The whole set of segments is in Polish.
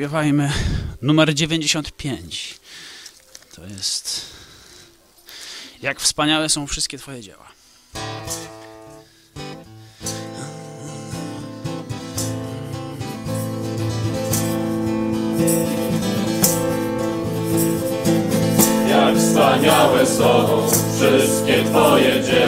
zaśpiewajmy numer 95. To jest. Jak wspaniałe są wszystkie Twoje dzieła. Jak wspaniałe są wszystkie Twoje dzieła.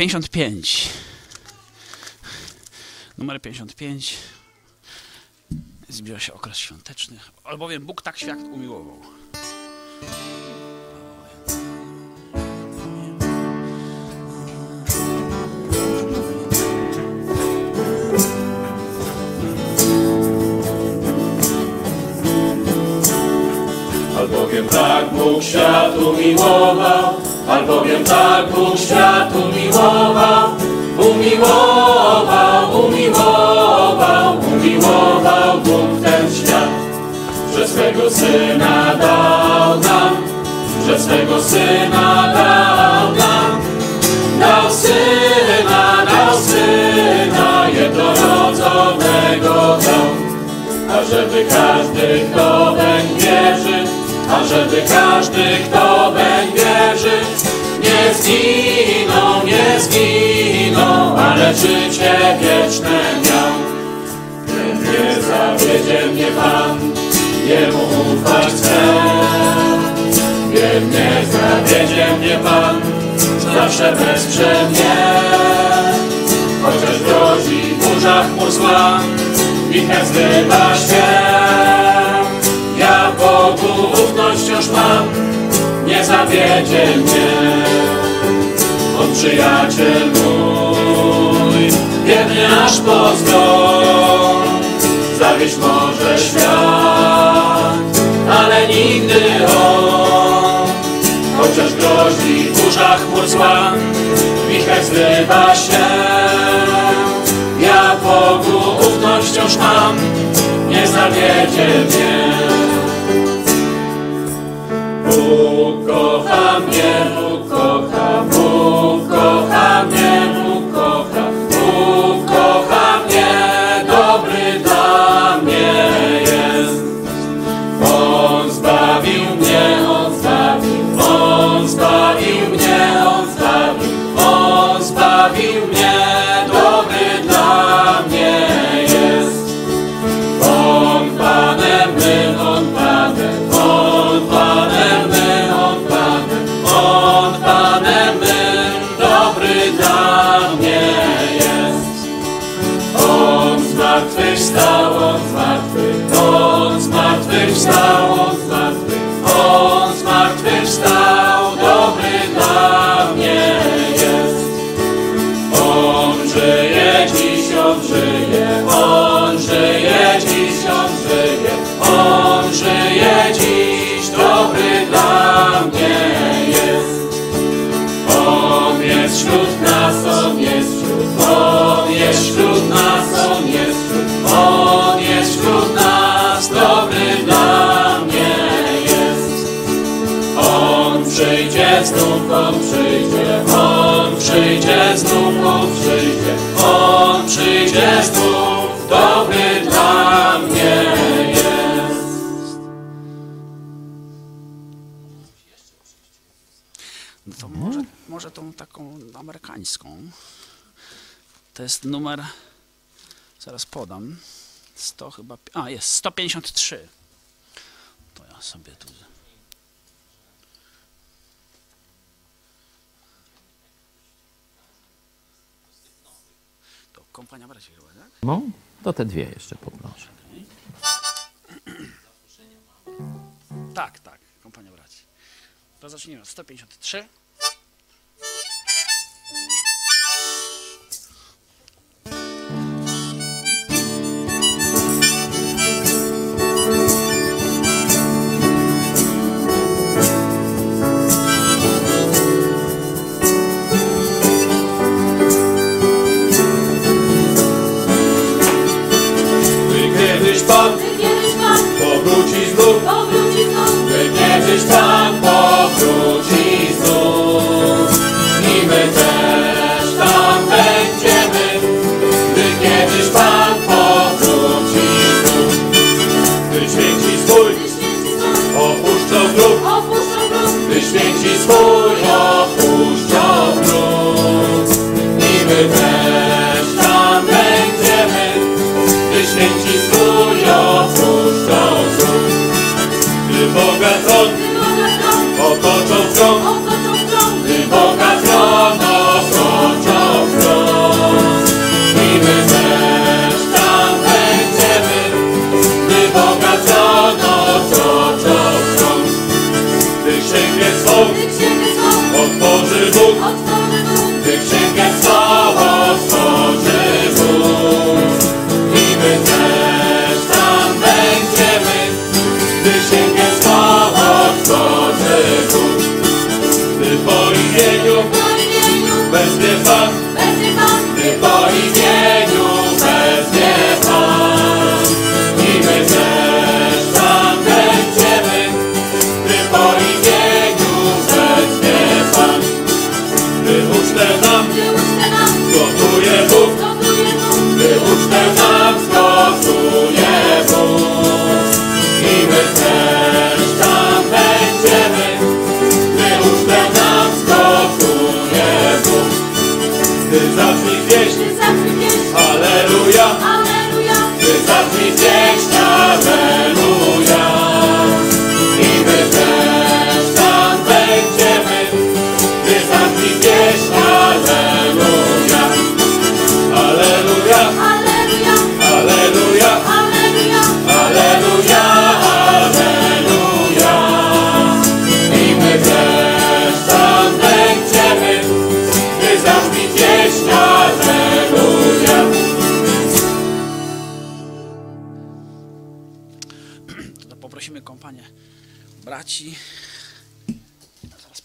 55. Numer 55. Zbliża się okres świąteczny, albowiem Bóg tak świat umiłował. Albowiem tak Bóg świat umiłował, albowiem tak Bóg światu miłował, umiłował, umiłował, umiłował Bóg ten świat, że swego Syna dał nam, że swego Syna dał nam, dał Syna, dał Syna jednorodzonego dał, ażeby każdy, kto weń wierzy, ażeby każdy, kto weń wierzy, nie zginął, nie zginął, ale życie wieczne miał. Nie zawiedzie mnie Pan, Jemu ufać chcę. Wiem, nie zawiedzie mnie Pan, zawsze wesprze mnie. Chociaż grozi w burzach chmur zła, wichem zrywa się. Ja Bogu ufność wciąż mam, nie zawiedzie mnie. Przyjaciel mój, wierny aż po zgon. Zawieść może świat, ale nigdy on. Chociaż grozi w burzach chmur zła, wicher zrywa się. Ja Bogu ufność wciąż mam, nie zawiedzie mnie. Bóg znów, On przyjdzie, On przyjdzie znów, dobry dla mnie jest. No to może, może tą taką amerykańską. To jest numer, zaraz podam, 100 chyba, a jest 153. To ja sobie tu... To kompania braci chyba, tak? No, to te dwie jeszcze poproszę. Tak, tak, kompania braci. To zacznijmy od 153.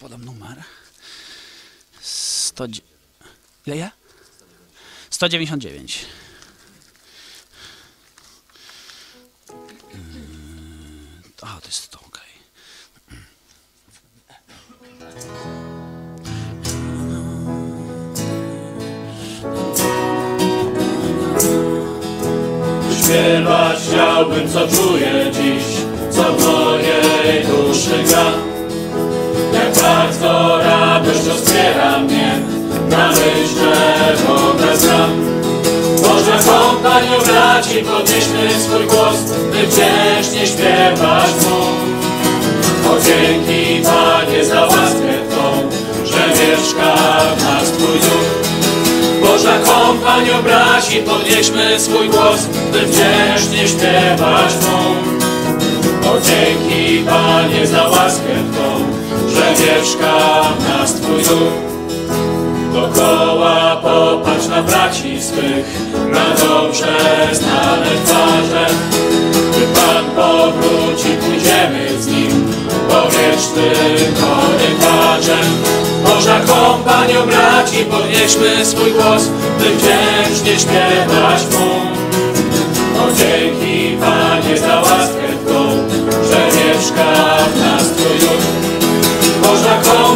podam numer. 100... Ile ja? 199. Mm, A, to jest to, okej. Śpiewać chciałbym, co czuję dziś, co w mojej duszy gra. Bardzo radość rozpiera mnie, na myśl, że Boga znam. Boża kompanio braci, podnieśmy swój głos, by wdzięcznie śpiewać Mu. O dzięki Panie za łaskę Twą, że mieszka w nas Twój duch. Boża kompanio braci, podnieśmy swój głos, by wdzięcznie śpiewać Mu. O dzięki Panie za łaskę Twą, że mieszka w nas Twój duch. Dokoła popatrz na braci swych, na dobrze znane twarze. Gdy Pan powróci, pójdziemy z Nim po wiecznym korytarzem. Boża kompanio braci, podnieśmy swój głos, by wdzięcznie śpiewać Mu. O dzięki Panie za łaskę Twą, że mieszka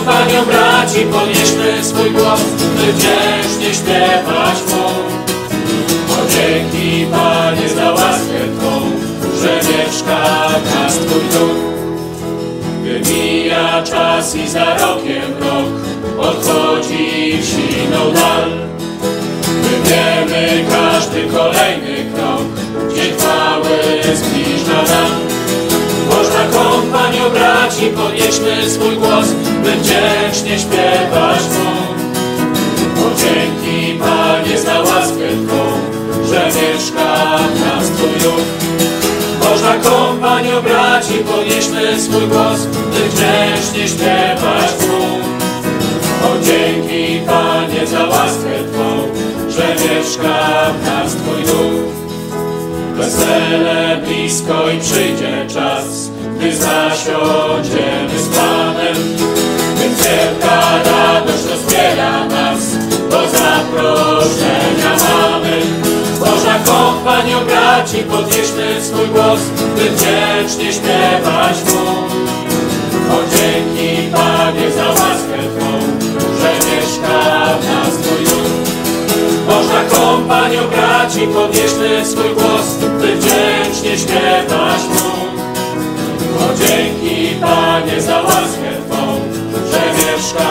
Kompanio braci, podnieśmy swój głos, by wdzięcznie śpiewać Mu. O dzięki Panie za łaskę Twą, że mieszka nas Twój duch. Wymija czas i za rokiem rok odchodzi w siną dal. Wymiemy każdy kolejny krok, gdzie chwały zbliża nam. Braci, podnieśmy swój głos, by wdzięcznie śpiewać Mu. O dzięki Panie za łaskę Twą, że mieszka w nas Twój duch. Boża kompanio braci, podnieśmy swój głos, by wdzięcznie śpiewać Mu. O dzięki Panie za łaskę Twą, że mieszka w nas Twój duch. Wesele blisko i przyjdzie czas, gdy zasiądziemy z Panem. Więc wielka radość rozpiera nas, do zaproszenia mamy. Boża kompanio braci, podnieśmy swój głos, by wdzięcznie śpiewać Mu. O dzięki Panie za łaskę Twą, że mieszka w nas Twój duch. Boża kompanio braci, podnieśmy swój głos, by wdzięcznie śpiewać Mu. Dzięki Panie za łaskę Twą, że mieszka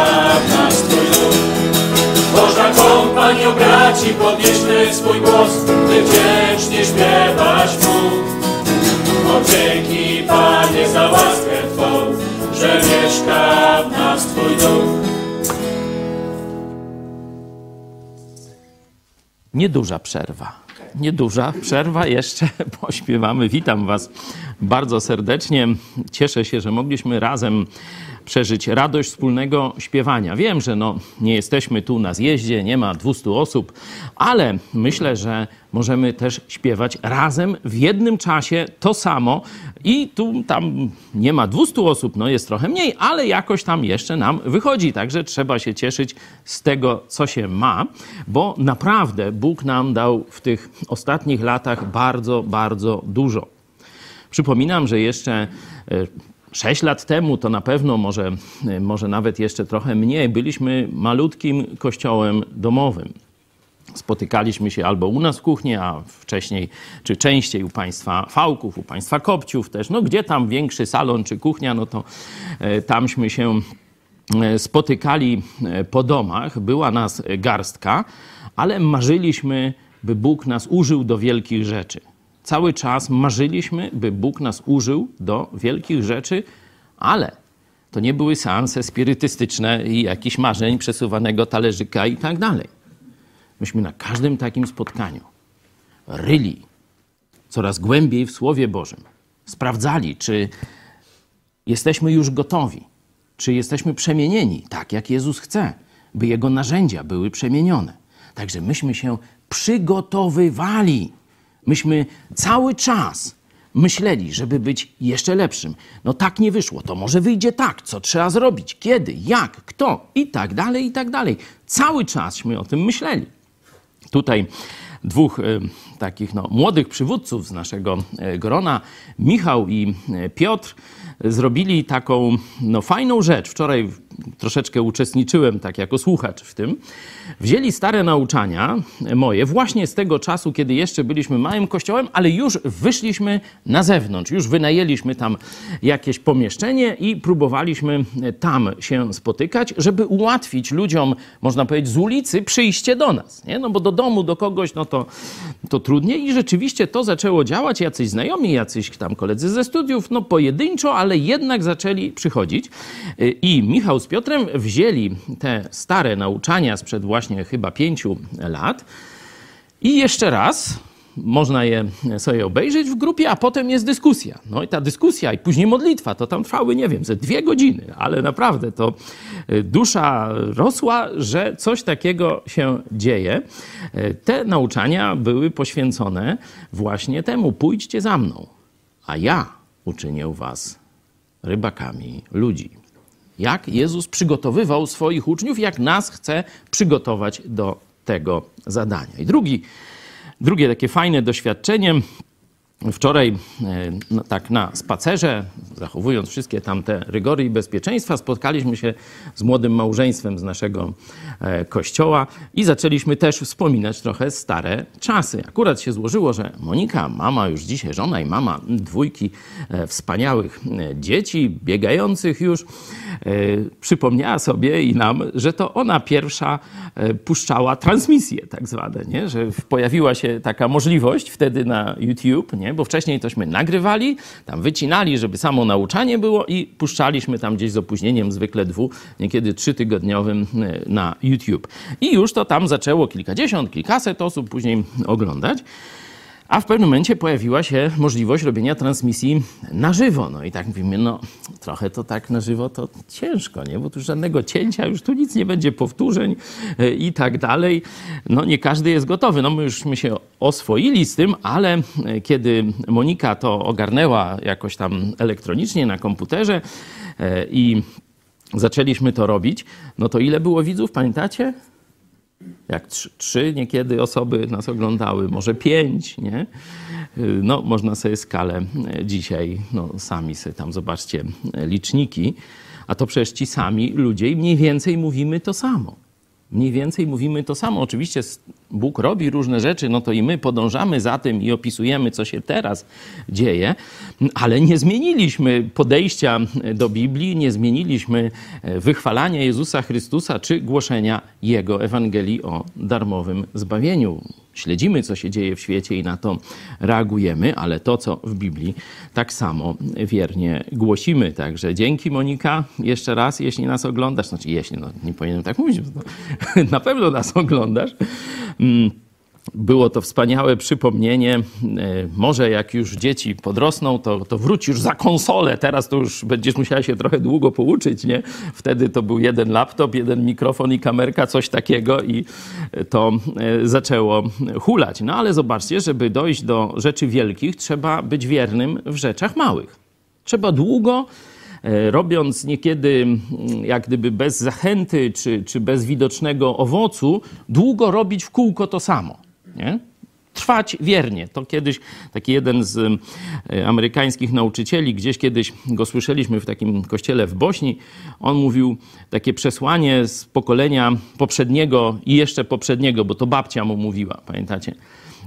w nas Twój duch. Boża kompanio braci, podnieśmy swój głos, by wdzięcznie śpiewać Mu. O dzięki Panie za łaskę Twą, że mieszka w nas Twój duch. Nieduża przerwa. Nieduża przerwa, jeszcze pośpiewamy. Witam Was bardzo serdecznie. Cieszę się, że mogliśmy razem przeżyć radość wspólnego śpiewania. Wiem, że no, nie jesteśmy tu na zjeździe, nie ma 200 osób, ale myślę, że możemy też śpiewać razem w jednym czasie to samo i tu tam nie ma 200 osób, no jest trochę mniej, ale jakoś tam jeszcze nam wychodzi, także trzeba się cieszyć z tego, co się ma, bo naprawdę Bóg nam dał w tych ostatnich latach bardzo, bardzo dużo. Przypominam, że jeszcze e, 6 lat temu, to na pewno, może, może nawet jeszcze trochę mniej, byliśmy malutkim kościołem domowym. Spotykaliśmy się albo u nas w kuchni, a wcześniej, czy częściej u państwa Fałków, u państwa Kopciów też. No gdzie tam większy salon czy kuchnia, no to e, tamśmy się e, spotykali e, po domach. Była nas garstka, ale marzyliśmy, by Bóg nas użył do wielkich rzeczy cały czas marzyliśmy, by Bóg nas użył do wielkich rzeczy, ale to nie były seanse spirytystyczne i jakichś marzeń, przesuwanego talerzyka i tak dalej. Myśmy na każdym takim spotkaniu ryli coraz głębiej w Słowie Bożym. Sprawdzali, czy jesteśmy już gotowi, czy jesteśmy przemienieni, tak jak Jezus chce, by Jego narzędzia były przemienione. Także myśmy się przygotowywali Myśmy cały czas myśleli, żeby być jeszcze lepszym. No tak nie wyszło, to może wyjdzie tak, co trzeba zrobić, kiedy, jak, kto i tak dalej, i tak dalej. Cały czasśmy o tym myśleli. Tutaj dwóch y, takich no, młodych przywódców z naszego y, grona, Michał i y, Piotr, zrobili taką no, fajną rzecz. Wczoraj troszeczkę uczestniczyłem tak jako słuchacz w tym. Wzięli stare nauczania moje właśnie z tego czasu, kiedy jeszcze byliśmy małym kościołem, ale już wyszliśmy na zewnątrz, już wynajęliśmy tam jakieś pomieszczenie i próbowaliśmy tam się spotykać, żeby ułatwić ludziom, można powiedzieć, z ulicy przyjście do nas. Nie? No bo do domu, do kogoś, no to, to trudniej i rzeczywiście to zaczęło działać. Jacyś znajomi, jacyś tam koledzy ze studiów, no pojedynczo, ale jednak zaczęli przychodzić. I Michał z Piotrem wzięli te stare nauczania sprzed właśnie chyba pięciu lat i jeszcze raz można je sobie obejrzeć w grupie, a potem jest dyskusja. No i ta dyskusja i później modlitwa, to tam trwały, nie wiem, ze dwie godziny, ale naprawdę to y, dusza rosła, że coś takiego się dzieje. Y, Te nauczania były poświęcone właśnie temu, pójdźcie za mną, a ja uczynię was rybakami ludzi. Jak Jezus przygotowywał swoich uczniów, jak nas chce przygotować do tego zadania. I drugi, drugie takie fajne doświadczenie. Wczoraj, no, tak na spacerze, zachowując wszystkie tamte rygory i bezpieczeństwa, spotkaliśmy się z młodym małżeństwem z naszego e, kościoła i zaczęliśmy też wspominać trochę stare czasy. Akurat się złożyło, że Monika, mama już dzisiaj żona i mama dwójki e, wspaniałych dzieci, biegających już, przypomniała sobie i nam, że to ona pierwsza puszczała transmisje tak zwane, nie? że pojawiła się taka możliwość wtedy na YouTube, nie? Bo wcześniej tośmy nagrywali, tam wycinali, żeby samo nauczanie było i puszczaliśmy tam gdzieś z opóźnieniem, zwykle dwu, niekiedy trzytygodniowym e, na YouTube. I już to tam zaczęło kilkadziesiąt, kilkaset osób później oglądać. A w pewnym momencie pojawiła się możliwość robienia transmisji na żywo. No i tak mówimy, no trochę to tak na żywo to ciężko, nie? Bo tu żadnego cięcia, już tu nic nie będzie, powtórzeń e, i tak dalej. No nie każdy jest gotowy. No my jużśmy się oswoili z tym, ale e, kiedy Monika to ogarnęła jakoś tam elektronicznie na komputerze e, i zaczęliśmy to robić, no to ile było widzów, pamiętacie? Jak trzy, trzy niekiedy osoby nas oglądały, może pięć, nie? No, można sobie skalę e, dzisiaj, no, sami sobie tam zobaczcie e, liczniki, a to przecież ci sami ludzie i mniej więcej mówimy to samo. Mniej więcej mówimy to samo. Oczywiście Bóg robi różne rzeczy, no to i my podążamy za tym i opisujemy, co się teraz dzieje, ale nie zmieniliśmy podejścia do Biblii, nie zmieniliśmy e, wychwalania Jezusa Chrystusa czy głoszenia Jego Ewangelii o darmowym zbawieniu. Śledzimy, co się dzieje w świecie i na to reagujemy, ale to, co w Biblii, tak samo wiernie głosimy. Także dzięki Monika jeszcze raz, jeśli nas oglądasz, znaczy jeśli, no nie powinienem tak mówić, bo to na pewno nas oglądasz. Mm, Było to wspaniałe przypomnienie. E, Może jak już dzieci podrosną, to, to wróć już za konsolę. Teraz to już będziesz musiała się trochę długo pouczyć, nie? Wtedy to był jeden laptop, jeden mikrofon i kamerka, coś takiego i to e, zaczęło hulać. No ale zobaczcie, żeby dojść do rzeczy wielkich, trzeba być wiernym w rzeczach małych. Trzeba długo robiąc niekiedy mm, jak gdyby bez zachęty czy, czy bez widocznego owocu, długo robić w kółko to samo. Nie? Trwać wiernie. To kiedyś taki jeden z e, amerykańskich nauczycieli, gdzieś kiedyś go słyszeliśmy w takim kościele w Bośni, on mówił takie przesłanie z pokolenia poprzedniego i jeszcze poprzedniego, bo to babcia mu mówiła, pamiętacie?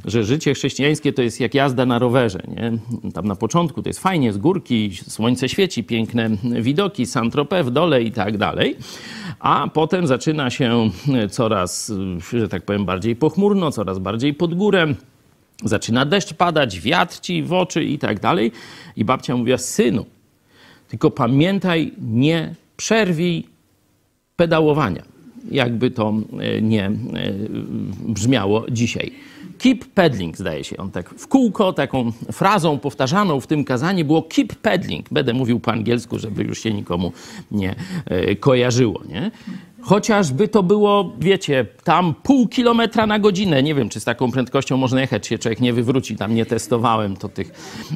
Że życie chrześcijańskie to jest jak jazda na rowerze. Nie? Tam na początku to jest fajnie, z górki, słońce świeci, piękne widoki, Saint-Tropez w dole i tak dalej. A potem zaczyna się coraz, że tak powiem, bardziej pochmurno, coraz bardziej pod górę. Zaczyna deszcz padać, wiatr ci w oczy i tak dalej. I babcia mówiła, synu, tylko pamiętaj, nie przerwij pedałowania. Jakby to e, nie e, brzmiało dzisiaj. Keep pedaling, zdaje się. On tak w kółko, taką frazą powtarzaną w tym kazaniu było keep pedaling. Będę mówił po angielsku, żeby już się nikomu nie e, kojarzyło. Nie? Chociażby to było, wiecie, tam pół kilometra na godzinę. Nie wiem, czy z taką prędkością można jechać, się człowiek nie wywróci. Tam nie testowałem to tych.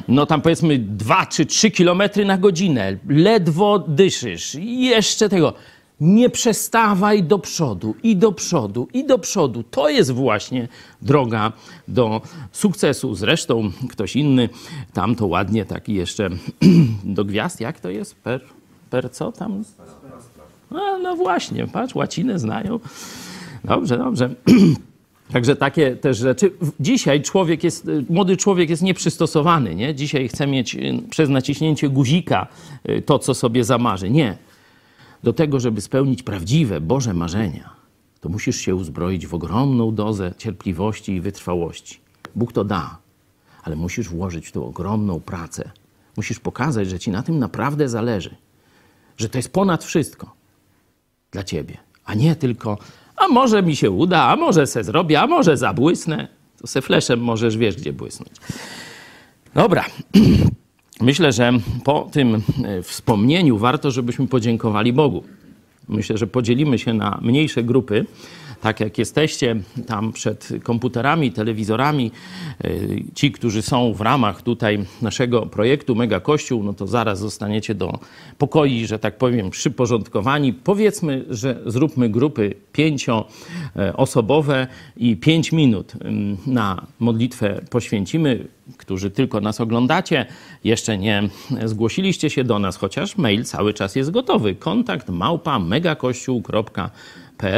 No tam powiedzmy dwa czy trzy kilometry na godzinę. Ledwo dyszysz. Jeszcze tego. Nie przestawaj do przodu i do przodu i do przodu. To jest właśnie droga do sukcesu. Zresztą ktoś inny tam to ładnie taki jeszcze do gwiazd. Jak to jest? Per, per co tam? A, no właśnie, patrz, łacinę znają. Dobrze, dobrze. Także takie też rzeczy. Dzisiaj człowiek jest, y, młody człowiek jest nieprzystosowany, nie? Dzisiaj chce mieć y, przez naciśnięcie guzika y, to, co sobie zamarzy. Nie. Do tego, żeby spełnić prawdziwe Boże marzenia, to musisz się uzbroić w ogromną dozę cierpliwości i wytrwałości. Bóg to da, ale musisz włożyć w to ogromną pracę. Musisz pokazać, że ci na tym naprawdę zależy, że to jest ponad wszystko dla ciebie, a nie tylko, a może mi się uda, a może se zrobię, a może zabłysnę. To se fleszem możesz, wiesz, gdzie błysnąć. Dobra. Myślę, że po tym e, wspomnieniu warto, żebyśmy podziękowali Bogu. Myślę, że podzielimy się na mniejsze grupy, tak jak jesteście tam przed komputerami, telewizorami. e, Ci, którzy są w ramach tutaj naszego projektu Mega Kościół, no to zaraz zostaniecie do pokoi, że tak powiem, przyporządkowani. Powiedzmy, że zróbmy grupy pięcioosobowe i pięć minut ym, na modlitwę poświęcimy. Którzy tylko nas oglądacie, jeszcze nie zgłosiliście się do nas, chociaż mail cały czas jest gotowy. Kontakt małpa megakościół.pl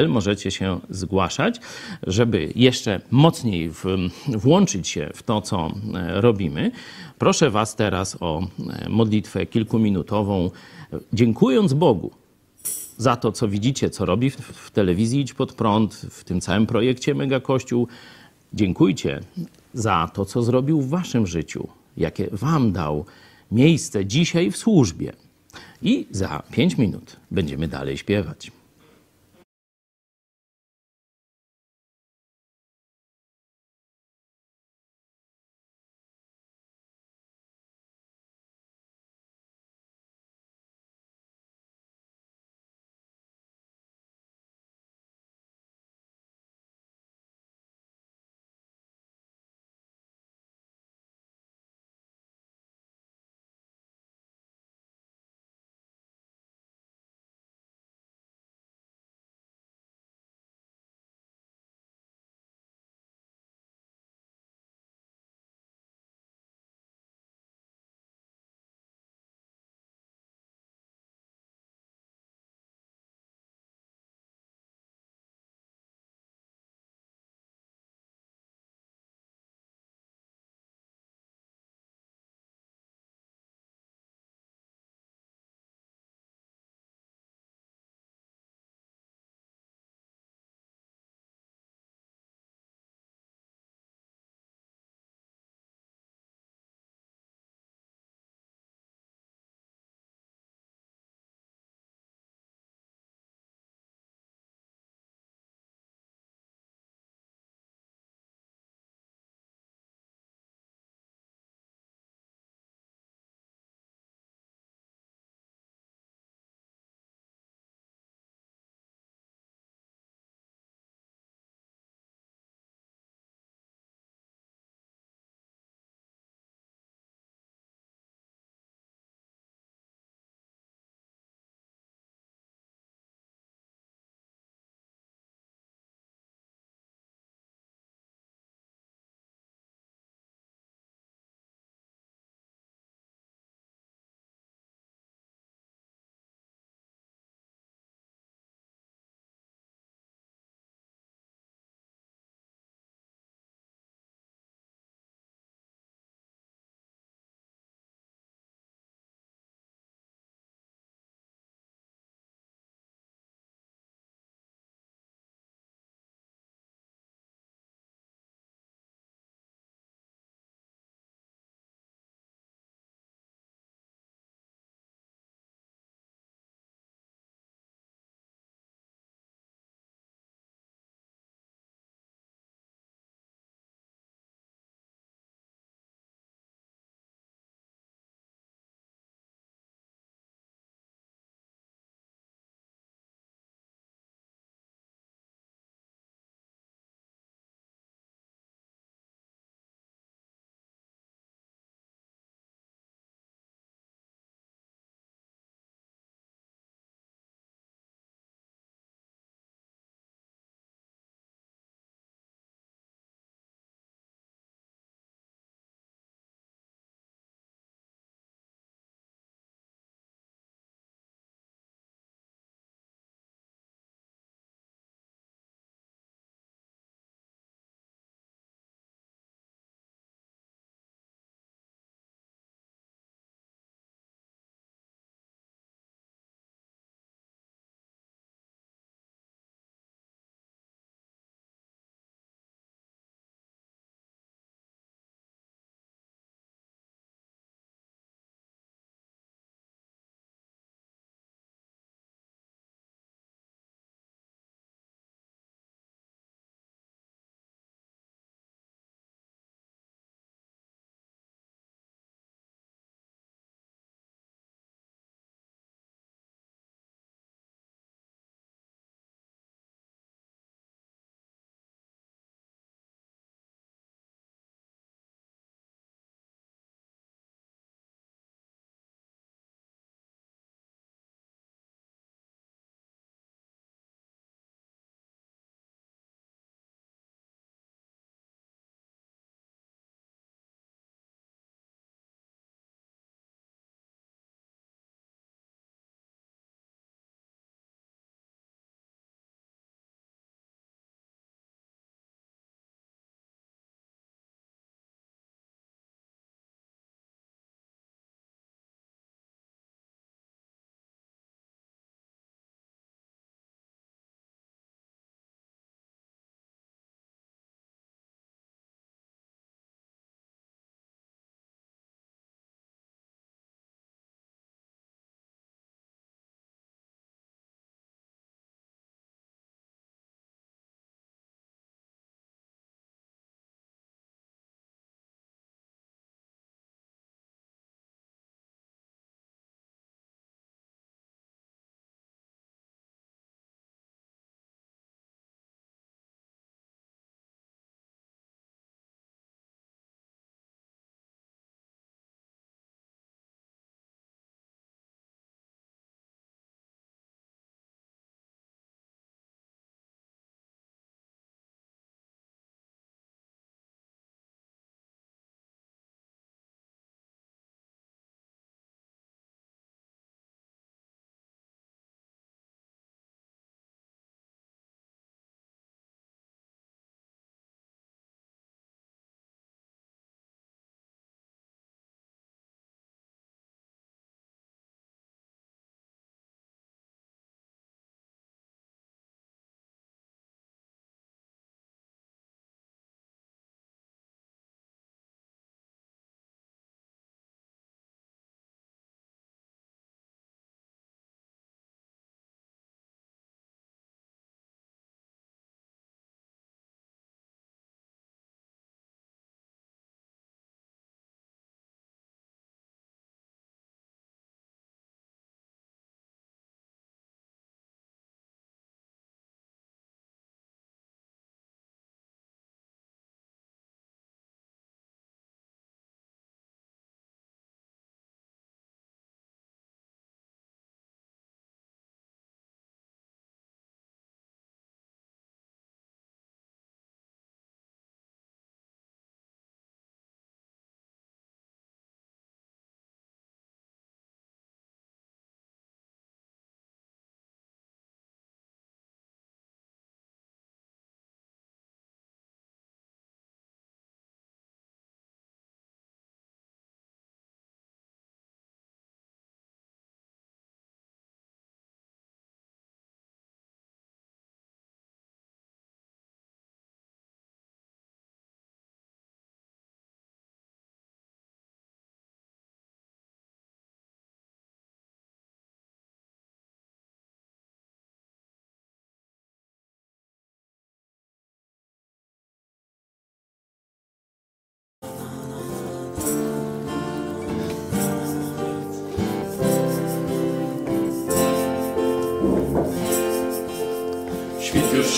możecie się zgłaszać, żeby jeszcze mocniej w, włączyć się w to, co e, robimy. Proszę Was teraz o e, modlitwę kilkuminutową, dziękując Bogu za to, co widzicie, co robi w, w telewizji Idź Pod Prąd, w tym całym projekcie Mega Kościół. Dziękujcie za to, co zrobił w waszym życiu, jakie wam dał miejsce dzisiaj w służbie. I za pięć minut będziemy dalej śpiewać.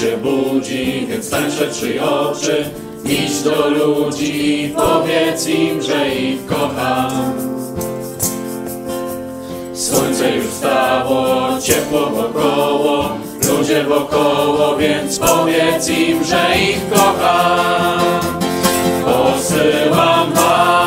Się budzi, więc tań przed trzy oczy. Idź do ludzi powiedz im, że ich kocham. Słońce już wstało, ciepło wokoło, ludzie wokoło, więc powiedz im, że ich kocham. Posyłam was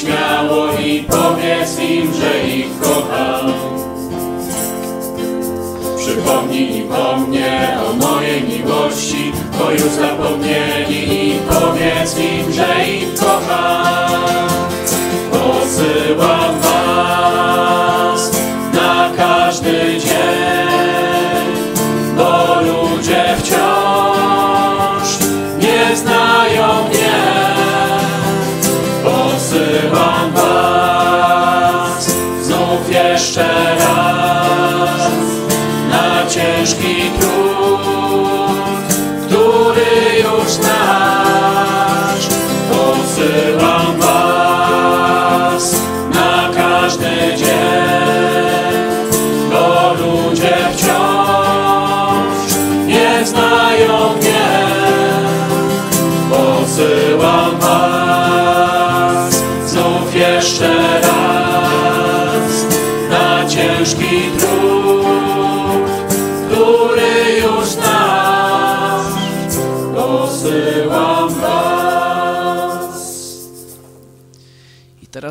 śmiało i powiedz im, że ich kocham. Przypomnij im o mnie, o mojej miłości, bo już zapomnieli i powiedz im, że ich kocham.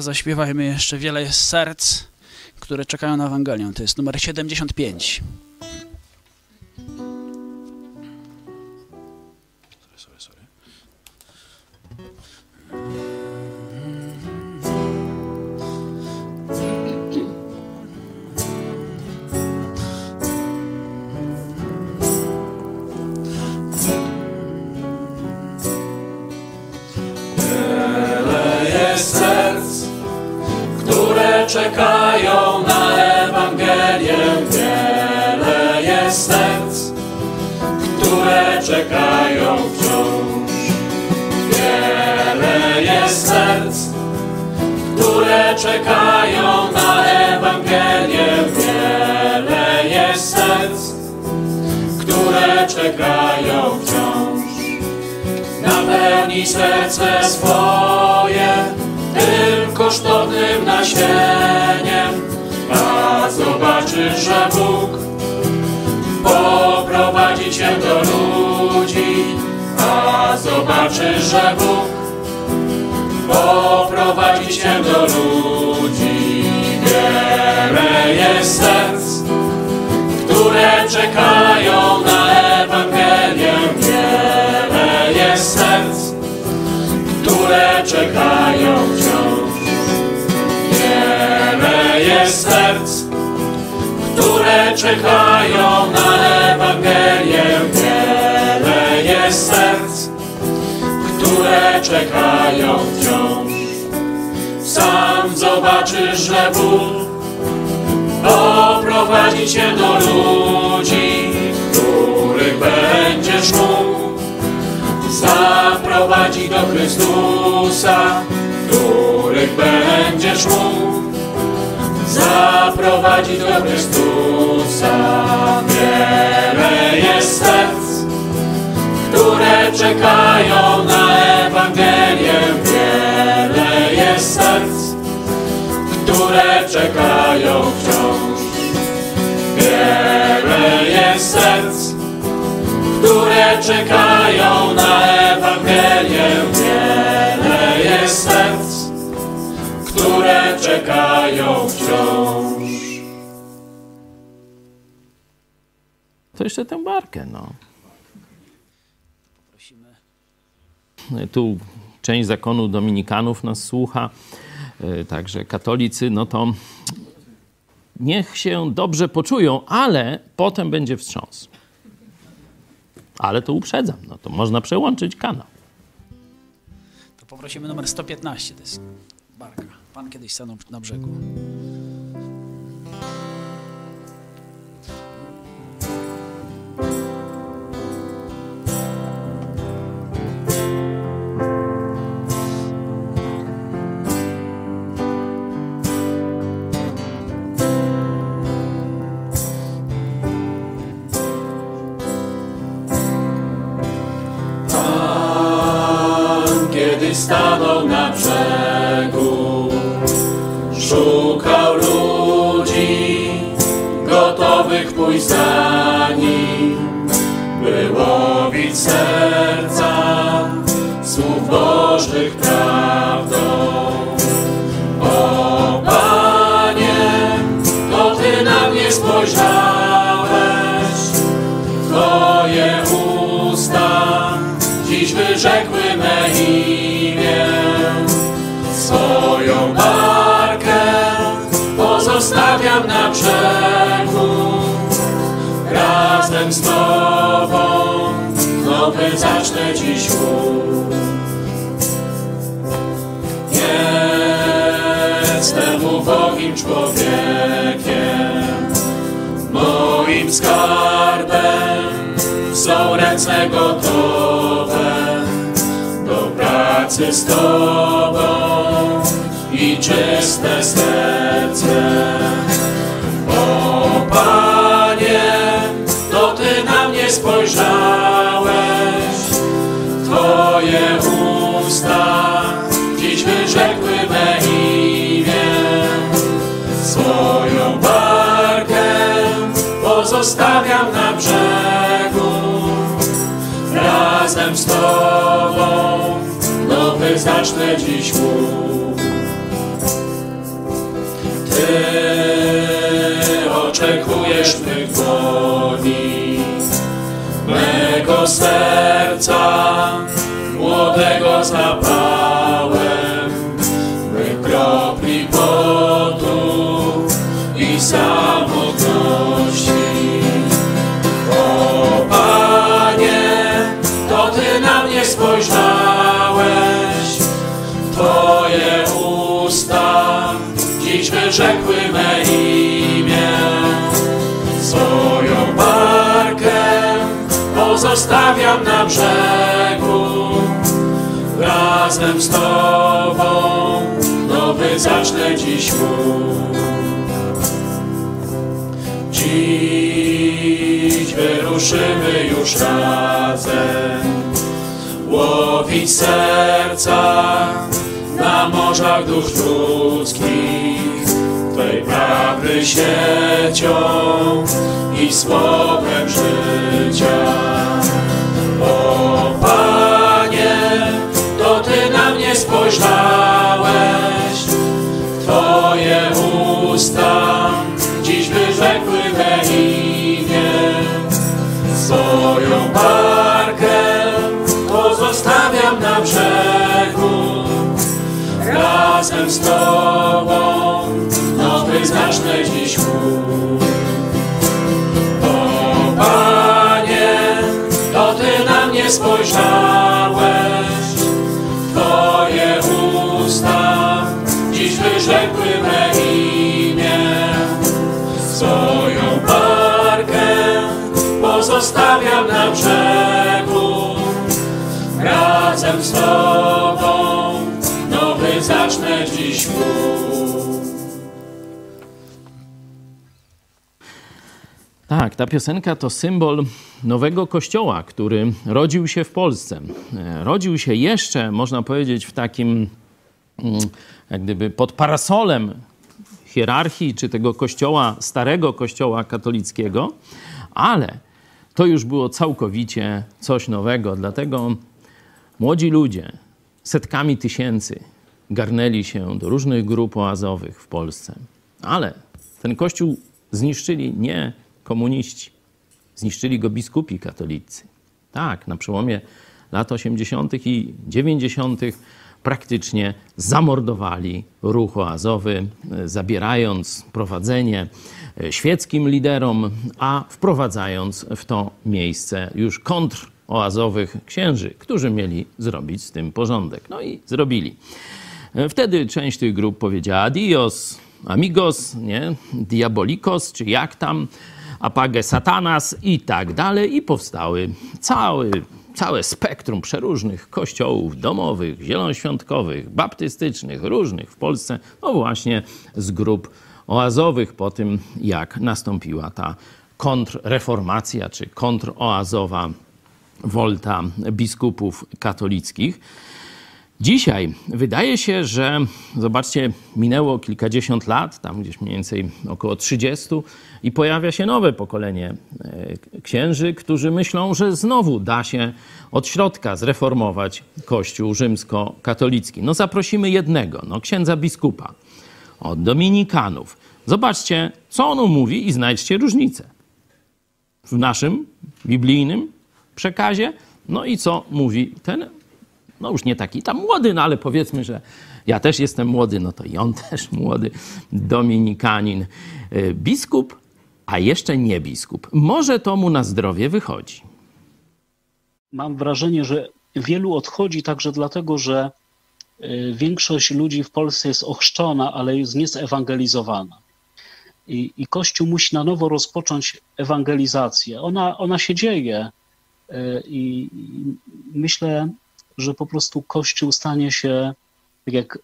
Zaśpiewajmy jeszcze wiele serc, które czekają na Ewangelię. To jest numer 75. czekają wciąż. Wiele jest serc, które czekają na Ewangelię. Wiele jest serc, które czekają wciąż. Napełnij serce swoje tym kosztownym nasieniem, a zobaczysz, że Bóg poprowadzi cię do ludzi, a zobaczysz, że Bóg poprowadzi cię do ludzi. Wiele jest serc, które czekają na Ewangelię. Wiele jest serc, które czekają wciąż. Wiele jest serc, które czekają na Ewangelię. Czekają wciąż. Sam zobaczysz, że Bóg poprowadzi cię do ludzi, których będziesz mógł zaprowadzi do Chrystusa, których będziesz mógł zaprowadzi do Chrystusa. Wiele jest serc, które czekają na serc, które czekają wciąż. Wiele jest serc, które czekają na Ewangelię. Wiele jest serc, które czekają wciąż. To jeszcze tę barkę, no. Prosimy. Tu część zakonu dominikanów nas słucha, y, także katolicy, no to niech się dobrze poczują, ale potem będzie wstrząs. Ale to uprzedzam, no to można przełączyć kanał. To poprosimy numer 115, to jest barka. Pan kiedyś stanął na brzegu. Zacznę dziś łuk. Dziś wyruszymy już razem łowić serca na morzach dusz ludzkich Twej prawdy siecią i słowem życia. O Panie, to Ty na mnie spojrzałeś, usta dziś wyrzekły me imię. Swoją barkę pozostawiam na brzegu. Razem z Tobą nowy zacznę dziś łuk. O Panie, to Ty na mnie spojrzałeś, Razem z Tobą nowy zacznę dziś łuk. Tak, ta piosenka to symbol nowego kościoła, który rodził się w Polsce. E, Rodził się jeszcze, można powiedzieć, w takim, mm, jak gdyby pod parasolem hierarchii czy tego kościoła, starego kościoła katolickiego, ale to już było całkowicie coś nowego. Dlatego młodzi ludzie, setkami tysięcy, garnęli się do różnych grup oazowych w Polsce. Ale ten kościół zniszczyli nie komuniści, zniszczyli go biskupi katolicy. Tak, na przełomie lat 80. i 90. praktycznie zamordowali ruch oazowy, zabierając prowadzenie e, świeckim liderom, a wprowadzając w to miejsce już kontroazowych księży, którzy mieli zrobić z tym porządek. No i zrobili. E, Wtedy część tych grup powiedziała adios, amigos, nie? diabolikos, czy jak tam, apage satanas i tak dalej. I powstały cały, całe spektrum przeróżnych kościołów domowych, zielonoświątkowych, baptystycznych, różnych w Polsce, no właśnie z grup oazowych po tym, jak nastąpiła ta kontrreformacja, czy kontroazowa wolta biskupów katolickich. Dzisiaj wydaje się, że zobaczcie, minęło kilkadziesiąt lat, tam gdzieś mniej więcej około 30, i pojawia się nowe pokolenie e, księży, którzy myślą, że znowu da się od środka zreformować Kościół rzymskokatolicki. No zaprosimy jednego, no księdza biskupa od dominikanów. Zobaczcie, co on mówi i znajdźcie różnicę w naszym biblijnym przekazie, no i co mówi ten no już nie taki tam młody, no ale powiedzmy, że ja też jestem młody, no to i on też młody, dominikanin, y, biskup, a jeszcze nie biskup. Może to mu na zdrowie wychodzi. Mam wrażenie, że wielu odchodzi także dlatego, że y, większość ludzi w Polsce jest ochrzczona, ale jest niezewangelizowana. I, I Kościół musi na nowo rozpocząć ewangelizację. Ona, ona się dzieje i, i myślę, że po prostu Kościół stanie się, tak jak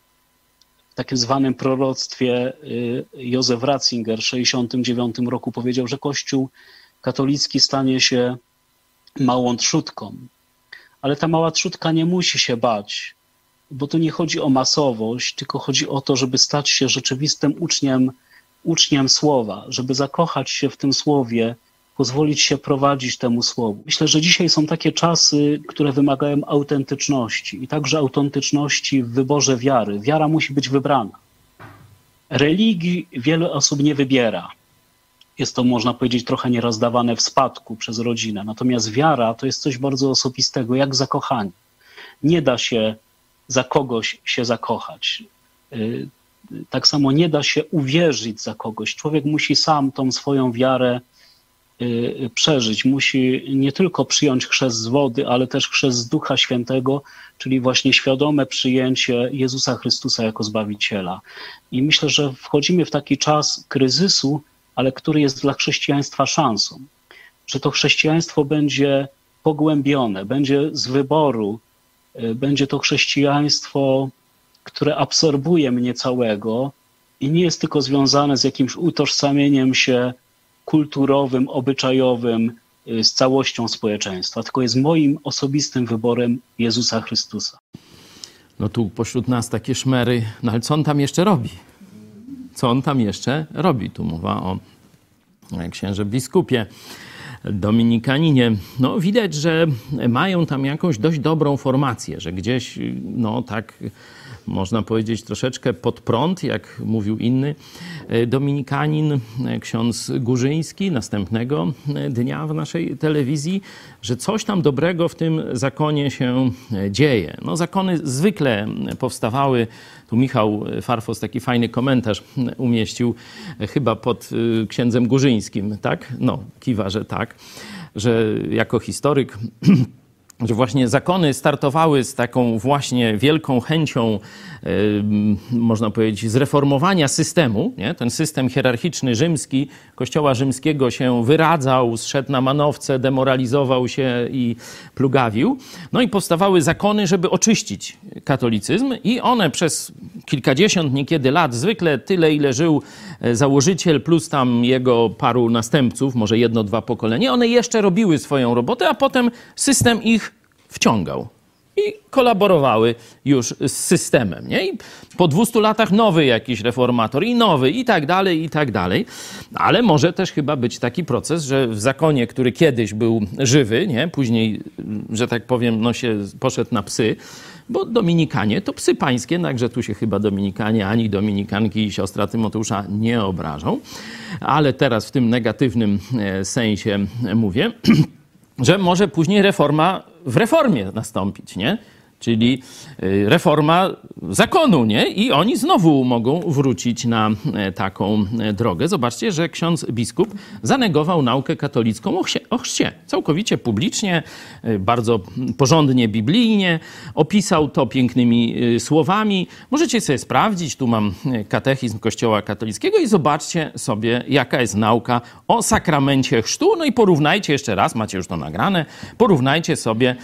w takim zwanym proroctwie y, Józef Ratzinger w 69 roku powiedział, że Kościół katolicki stanie się małą trzutką. Ale ta mała trzutka nie musi się bać, bo tu nie chodzi o masowość, tylko chodzi o to, żeby stać się rzeczywistym uczniem, uczniem słowa, żeby zakochać się w tym słowie, pozwolić się prowadzić temu słowu. Myślę, że dzisiaj są takie czasy, które wymagają autentyczności i także autentyczności w wyborze wiary. Wiara musi być wybrana. Religii wiele osób nie wybiera. Jest to, można powiedzieć, trochę nierozdawane w spadku przez rodzinę. Natomiast wiara to jest coś bardzo osobistego, jak zakochanie. Nie da się za kogoś się zakochać. Y, Tak samo nie da się uwierzyć za kogoś. Człowiek musi sam tą swoją wiarę przeżyć. Musi nie tylko przyjąć chrzest z wody, ale też chrzest z Ducha Świętego, czyli właśnie świadome przyjęcie Jezusa Chrystusa jako Zbawiciela. I myślę, że wchodzimy w taki czas kryzysu, ale który jest dla chrześcijaństwa szansą. Że to chrześcijaństwo będzie pogłębione, będzie z wyboru, y, będzie to chrześcijaństwo, które absorbuje mnie całego i nie jest tylko związane z jakimś utożsamieniem się kulturowym, obyczajowym y, z całością społeczeństwa, tylko jest moim osobistym wyborem Jezusa Chrystusa. No tu pośród nas takie szmery, no ale co on tam jeszcze robi? Co on tam jeszcze robi? Tu mowa o księże biskupie, dominikaninie. No widać, że mają tam jakąś dość dobrą formację, że gdzieś, no tak można powiedzieć troszeczkę pod prąd, jak mówił inny e, dominikanin, e, ksiądz Górzyński, następnego e, dnia w naszej telewizji, że coś tam dobrego w tym zakonie się dzieje. No zakony zwykle powstawały, tu Michał Farfos taki fajny komentarz umieścił, chyba pod księdzem Górzyńskim, tak? No, kiwa, że tak, że jako historyk że właśnie zakony startowały z taką właśnie wielką chęcią, można powiedzieć, zreformowania systemu. Nie? Ten system hierarchiczny rzymski, kościoła rzymskiego się wyradzał, zszedł na manowce, demoralizował się i plugawił. No i powstawały zakony, żeby oczyścić katolicyzm i one przez kilkadziesiąt niekiedy lat, zwykle tyle, ile żył e, założyciel, plus tam jego paru następców, może jedno, dwa pokolenia, one jeszcze robiły swoją robotę, a potem system ich wciągał. I kolaborowały już z systemem. Nie? I po 200 latach nowy jakiś reformator i nowy i tak dalej, i tak dalej. Ale może też chyba być taki proces, że w zakonie, który kiedyś był żywy, nie? później, że tak powiem, no się poszedł na psy, bo Dominikanie to psy pańskie, także tu się chyba Dominikanie ani Dominikanki i siostra Tymoteusza nie obrażą. Ale teraz w tym negatywnym e, sensie mówię, że może później reforma w reformie nastąpić, nie? Czyli y, reforma zakonu, nie? I oni znowu mogą wrócić na e, taką e, drogę. Zobaczcie, że ksiądz biskup zanegował naukę katolicką o chrzcie. Całkowicie publicznie, y, bardzo porządnie, biblijnie. Opisał to pięknymi słowami. Możecie sobie sprawdzić, tu mam e, katechizm Kościoła katolickiego i zobaczcie sobie, jaka jest nauka o sakramencie chrztu. No i porównajcie jeszcze raz, macie już to nagrane, porównajcie sobie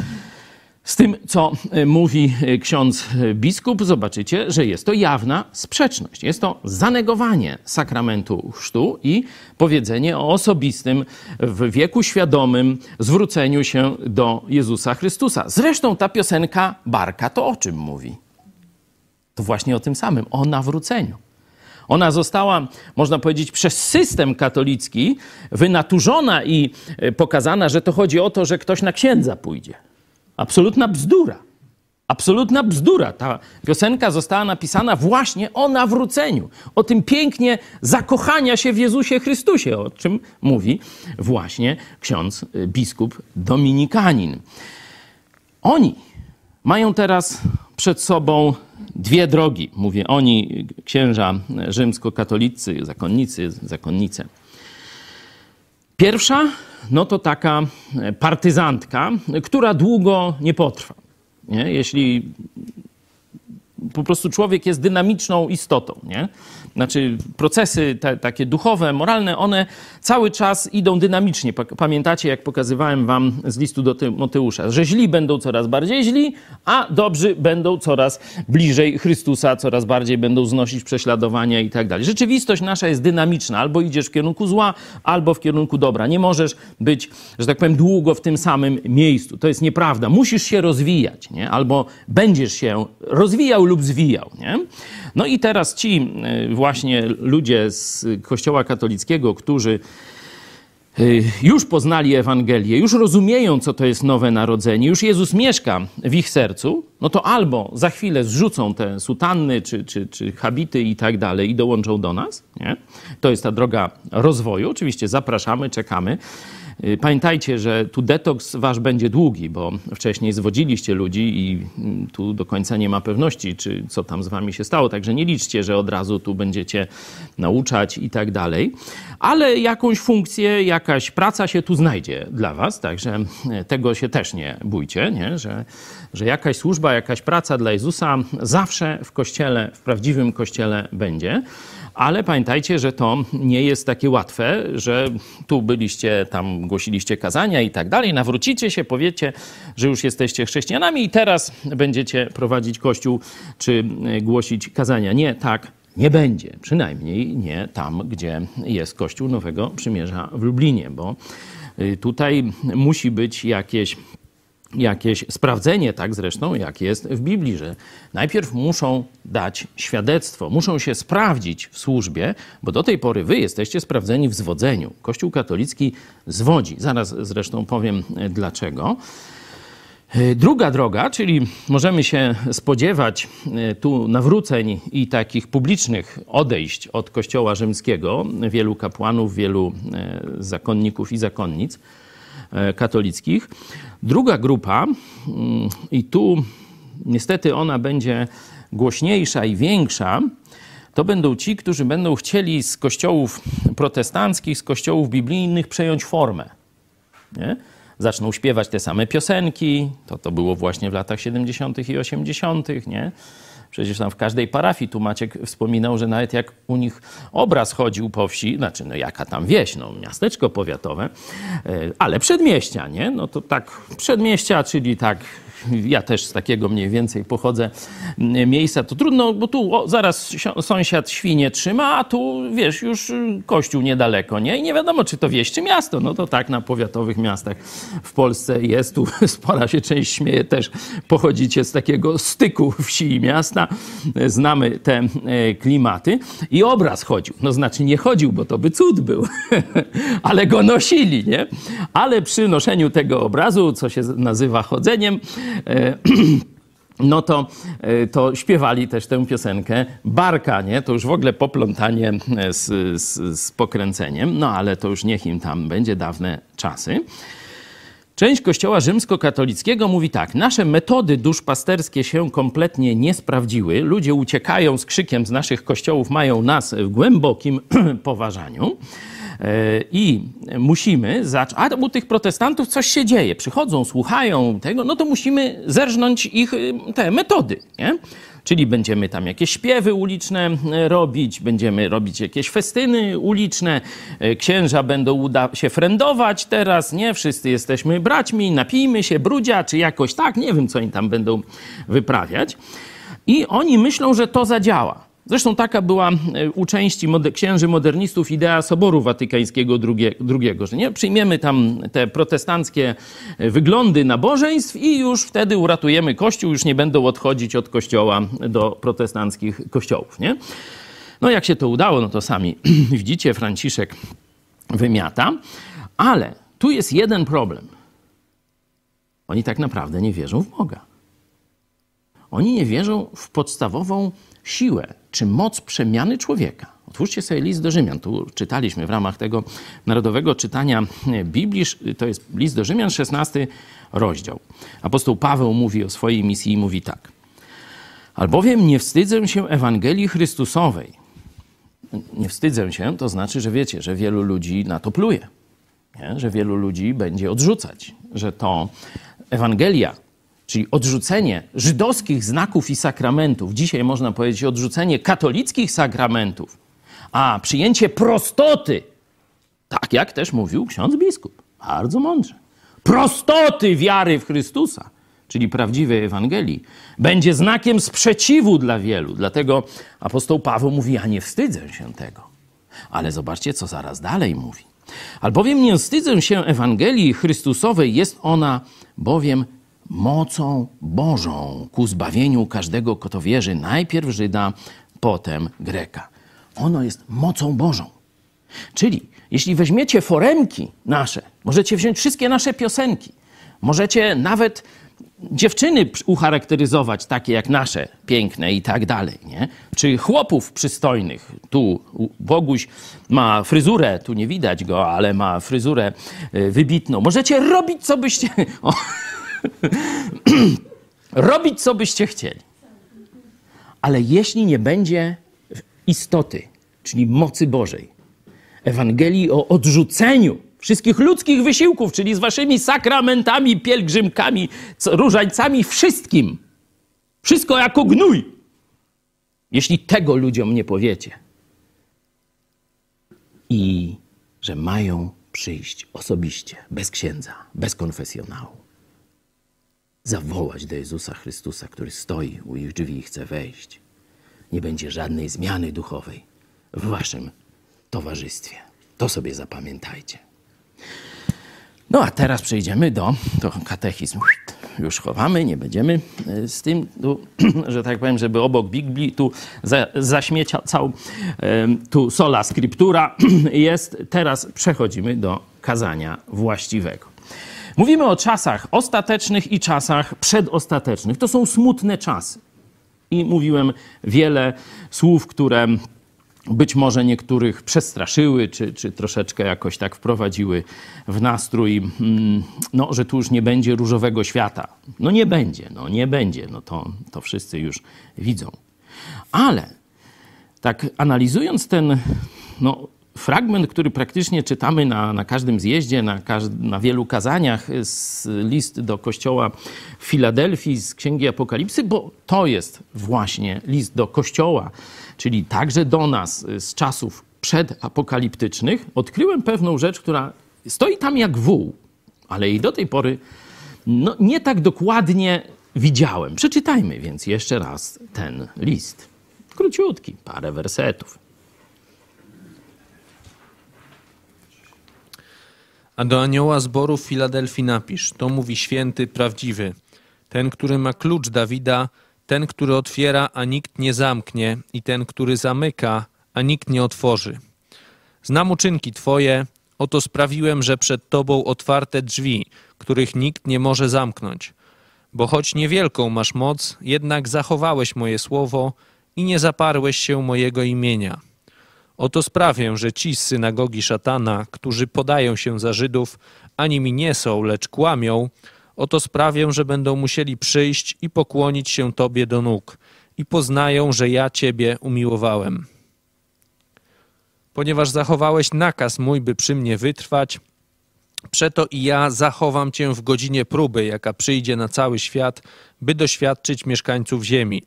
z tym, co e, mówi e, ksiądz e, biskup, zobaczycie, że jest to jawna sprzeczność. Jest to zanegowanie sakramentu chrztu i powiedzenie o osobistym, w wieku świadomym zwróceniu się do Jezusa Chrystusa. Zresztą ta piosenka Barka to o czym mówi? To właśnie o tym samym, o nawróceniu. Ona została, można powiedzieć, przez system katolicki wynaturzona i pokazana, że to chodzi o to, że ktoś na księdza pójdzie. Absolutna bzdura. Absolutna bzdura. Ta piosenka została napisana właśnie o nawróceniu, o tym pięknie zakochania się w Jezusie Chrystusie, o czym mówi właśnie ksiądz biskup dominikanin. Oni mają teraz przed sobą dwie drogi. Mówię oni, księża rzymskokatolicy, zakonnicy, zakonnice. Pierwsza, no to taka partyzantka, która długo nie potrwa. Nie? Jeśli po prostu człowiek jest dynamiczną istotą, nie? Znaczy procesy te, takie duchowe, moralne, one cały czas idą dynamicznie. Pamiętacie, jak pokazywałem wam z listu do Tymoteusza, że źli będą coraz bardziej źli, a dobrzy będą coraz bliżej Chrystusa, coraz bardziej będą znosić prześladowania i tak dalej. Rzeczywistość nasza jest dynamiczna. Albo idziesz w kierunku zła, albo w kierunku dobra. Nie możesz być, że tak powiem, długo w tym samym miejscu. To jest nieprawda. Musisz się rozwijać, nie? Albo będziesz się rozwijał lub zwijał, nie? No i teraz ci właśnie ludzie z Kościoła katolickiego, którzy już poznali Ewangelię, już rozumieją, co to jest nowe narodzenie, już Jezus mieszka w ich sercu, no to albo za chwilę zrzucą te sutanny czy, czy, czy habity i tak dalej i dołączą do nas. Nie? To jest ta droga rozwoju. Oczywiście zapraszamy, czekamy. Pamiętajcie, że tu detoks wasz będzie długi, bo wcześniej zwodziliście ludzi i tu do końca nie ma pewności, czy co tam z wami się stało. Także nie liczcie, że od razu tu będziecie nauczać i tak dalej. Ale jakąś funkcję, jakaś praca się tu znajdzie dla was, także tego się też nie bójcie, nie? Że, że jakaś służba, jakaś praca dla Jezusa zawsze w kościele, w prawdziwym kościele będzie. Ale pamiętajcie, że to nie jest takie łatwe, że tu byliście, tam głosiliście kazania i tak dalej, nawrócicie się, powiecie, że już jesteście chrześcijanami i teraz będziecie prowadzić kościół czy głosić kazania. Nie, tak nie będzie. Przynajmniej nie tam, gdzie jest Kościół Nowego Przymierza w Lublinie, bo tutaj musi być jakieś jakieś sprawdzenie, tak zresztą jak jest w Biblii, że najpierw muszą dać świadectwo, muszą się sprawdzić w służbie, bo do tej pory wy jesteście sprawdzeni w zwodzeniu. Kościół katolicki zwodzi. Zaraz zresztą powiem dlaczego. Druga droga, czyli możemy się spodziewać tu nawróceń i takich publicznych odejść od Kościoła rzymskiego, wielu kapłanów, wielu zakonników i zakonnic katolickich. Druga grupa, i tu niestety ona będzie głośniejsza i większa, to będą ci, którzy będą chcieli z kościołów protestanckich, z kościołów biblijnych przejąć formę. Nie? Zaczną śpiewać te same piosenki, to to było właśnie w latach 70. i 80., nie? Przecież tam w każdej parafii tu Maciek wspominał, że nawet jak u nich obraz chodził po wsi, znaczy no jaka tam wieś, no miasteczko powiatowe, ale przedmieścia, nie? No to tak przedmieścia, czyli tak ja też z takiego mniej więcej pochodzę miejsca, to trudno, bo tu o, zaraz sąsiad świnie trzyma, a tu wiesz, już kościół niedaleko, nie? I nie wiadomo, czy to wieś, czy miasto. No to tak na powiatowych miastach w Polsce jest. Tu spora się część śmieje też. Pochodzicie z takiego styku wsi i miasta. Znamy te klimaty. I obraz chodził. No znaczy nie chodził, bo to by cud był. Ale go nosili, nie? Ale przy noszeniu tego obrazu, co się nazywa chodzeniem, no to, to śpiewali też tę piosenkę Barka, nie? To już w ogóle poplątanie z, z, z pokręceniem, no ale to już niech im tam będzie dawne czasy. Część Kościoła rzymskokatolickiego mówi tak: Nasze metody duszpasterskie się kompletnie nie sprawdziły. Ludzie uciekają z krzykiem z naszych kościołów, mają nas w głębokim poważaniu. E, I musimy zacząć. A u tych protestantów coś się dzieje. Przychodzą, słuchają tego, no to musimy zerżnąć ich y, te metody. Nie? Czyli będziemy tam jakieś śpiewy uliczne e, robić, będziemy robić jakieś festyny uliczne, e, księża będą uda się frendować teraz, nie? Wszyscy jesteśmy braćmi, napijmy się, brudzia, czy jakoś tak, nie wiem, co oni tam będą wyprawiać. I oni myślą, że to zadziała. Zresztą taka była e, u części księży modernistów idea Soboru Watykańskiego II, że nie przyjmiemy tam te protestanckie e, wyglądy nabożeństw i już wtedy uratujemy Kościół, już nie będą odchodzić od Kościoła do protestanckich kościołów. Nie? No jak się to udało, no to sami widzicie, Franciszek wymiata, ale tu jest jeden problem. Oni tak naprawdę nie wierzą w Boga. Oni nie wierzą w podstawową siłę czy moc przemiany człowieka. Otwórzcie sobie list do Rzymian. Tu czytaliśmy w ramach tego narodowego czytania Biblii. To jest list do Rzymian, 16 rozdział. Apostoł Paweł mówi o swojej misji i mówi tak. Albowiem nie wstydzę się Ewangelii Chrystusowej. Nie wstydzę się, to znaczy, że wiecie, że wielu ludzi na to pluje. Nie? Że wielu ludzi będzie odrzucać, że to Ewangelia czyli odrzucenie żydowskich znaków i sakramentów, dzisiaj można powiedzieć odrzucenie katolickich sakramentów, a przyjęcie prostoty, tak jak też mówił ksiądz biskup, bardzo mądrze, prostoty wiary w Chrystusa, czyli prawdziwej Ewangelii, będzie znakiem sprzeciwu dla wielu. Dlatego apostoł Paweł mówi: Ja nie wstydzę się tego. Ale zobaczcie, co zaraz dalej mówi. Albowiem nie wstydzę się Ewangelii Chrystusowej, jest ona bowiem mocą Bożą ku zbawieniu każdego, kto wierzy, najpierw Żyda, potem Greka. Ono jest mocą Bożą. Czyli jeśli weźmiecie foremki nasze, możecie wziąć wszystkie nasze piosenki, możecie nawet dziewczyny ucharakteryzować takie jak nasze, piękne i tak dalej, nie? Czy chłopów przystojnych. Tu Boguś ma fryzurę, tu nie widać go, ale ma fryzurę y, wybitną. Możecie robić, co byście... O robić, co byście chcieli. Ale jeśli nie będzie istoty, czyli mocy Bożej, Ewangelii o odrzuceniu wszystkich ludzkich wysiłków, czyli z waszymi sakramentami, pielgrzymkami, różańcami, wszystkim, wszystko jako gnój. Jeśli tego ludziom nie powiecie i że mają przyjść osobiście, bez księdza, bez konfesjonału, zawołać do Jezusa Chrystusa, który stoi u ich drzwi i chce wejść. Nie będzie żadnej zmiany duchowej w waszym towarzystwie. To sobie zapamiętajcie. No a teraz przejdziemy do, do katechizm. Już chowamy, nie będziemy e, z tym, tu, że tak powiem, żeby obok Biblii tu za, zaśmiecał e, tu sola scriptura jest. Teraz przechodzimy do kazania właściwego. Mówimy o czasach ostatecznych i czasach przedostatecznych. To są smutne czasy. I mówiłem wiele słów, które być może niektórych przestraszyły, czy, czy troszeczkę jakoś tak wprowadziły w nastrój, mm, no, że tu już nie będzie różowego świata. No nie będzie, no nie będzie, no to, to wszyscy już widzą. Ale tak analizując ten no, fragment, który praktycznie czytamy na, na każdym zjeździe, na, na wielu kazaniach, z list do kościoła w Filadelfii z Księgi Apokalipsy, bo to jest właśnie list do kościoła, czyli także do nas z czasów przedapokaliptycznych, odkryłem pewną rzecz, która stoi tam jak wół, ale i do tej pory no, nie tak dokładnie widziałem. Przeczytajmy więc jeszcze raz ten list. Króciutki, parę wersetów. A do anioła zboru w Filadelfii napisz: To mówi święty, prawdziwy, ten, który ma klucz Dawida, ten, który otwiera, a nikt nie zamknie, i ten, który zamyka, a nikt nie otworzy. Znam uczynki Twoje, oto sprawiłem, że przed Tobą otwarte drzwi, których nikt nie może zamknąć. Bo choć niewielką masz moc, jednak zachowałeś moje słowo i nie zaparłeś się mojego imienia. Oto sprawię, że ci z synagogi szatana, którzy podają się za Żydów, ani mi nie są, lecz kłamią, oto sprawię, że będą musieli przyjść i pokłonić się Tobie do nóg i poznają, że ja Ciebie umiłowałem. Ponieważ zachowałeś nakaz mój, by przy mnie wytrwać, przeto i ja zachowam Cię w godzinie próby, jaka przyjdzie na cały świat, by doświadczyć mieszkańców ziemi.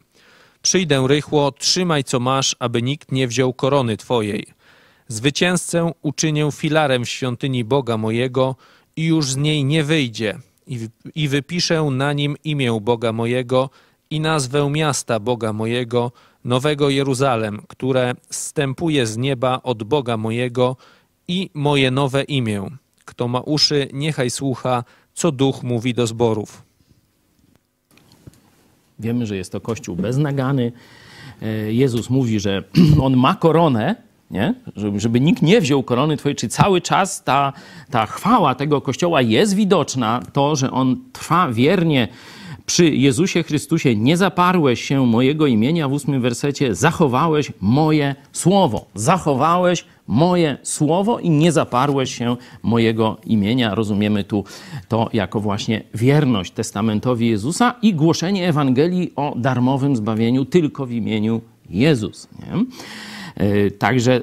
Przyjdę rychło, trzymaj co masz, aby nikt nie wziął korony Twojej. Zwycięzcę uczynię filarem w świątyni Boga mojego i już z niej nie wyjdzie. I, I wypiszę na nim imię Boga mojego i nazwę miasta Boga mojego, Nowego Jeruzalem, które zstępuje z nieba od Boga mojego i moje nowe imię. Kto ma uszy, niechaj słucha, co duch mówi do zborów. Wiemy, że jest to kościół beznagany. E, Jezus mówi, że on ma koronę, nie? Żeby, nikt nie wziął korony twojej, czy cały czas ta, ta chwała tego kościoła jest widoczna, to, że on trwa wiernie przy Jezusie Chrystusie, nie zaparłeś się mojego imienia w ósmym wersecie, zachowałeś moje słowo. Zachowałeś moje słowo i nie zaparłeś się mojego imienia. Rozumiemy tu to jako właśnie wierność testamentowi Jezusa i głoszenie Ewangelii o darmowym zbawieniu tylko w imieniu Jezus. Nie? Yy, Także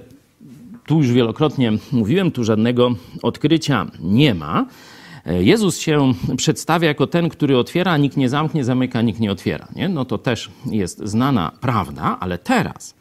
tu już wielokrotnie mówiłem, tu żadnego odkrycia nie ma. E, Jezus się przedstawia jako ten, który otwiera, nikt nie zamknie, zamyka, nikt nie otwiera. Nie? No to też jest znana prawda, ale teraz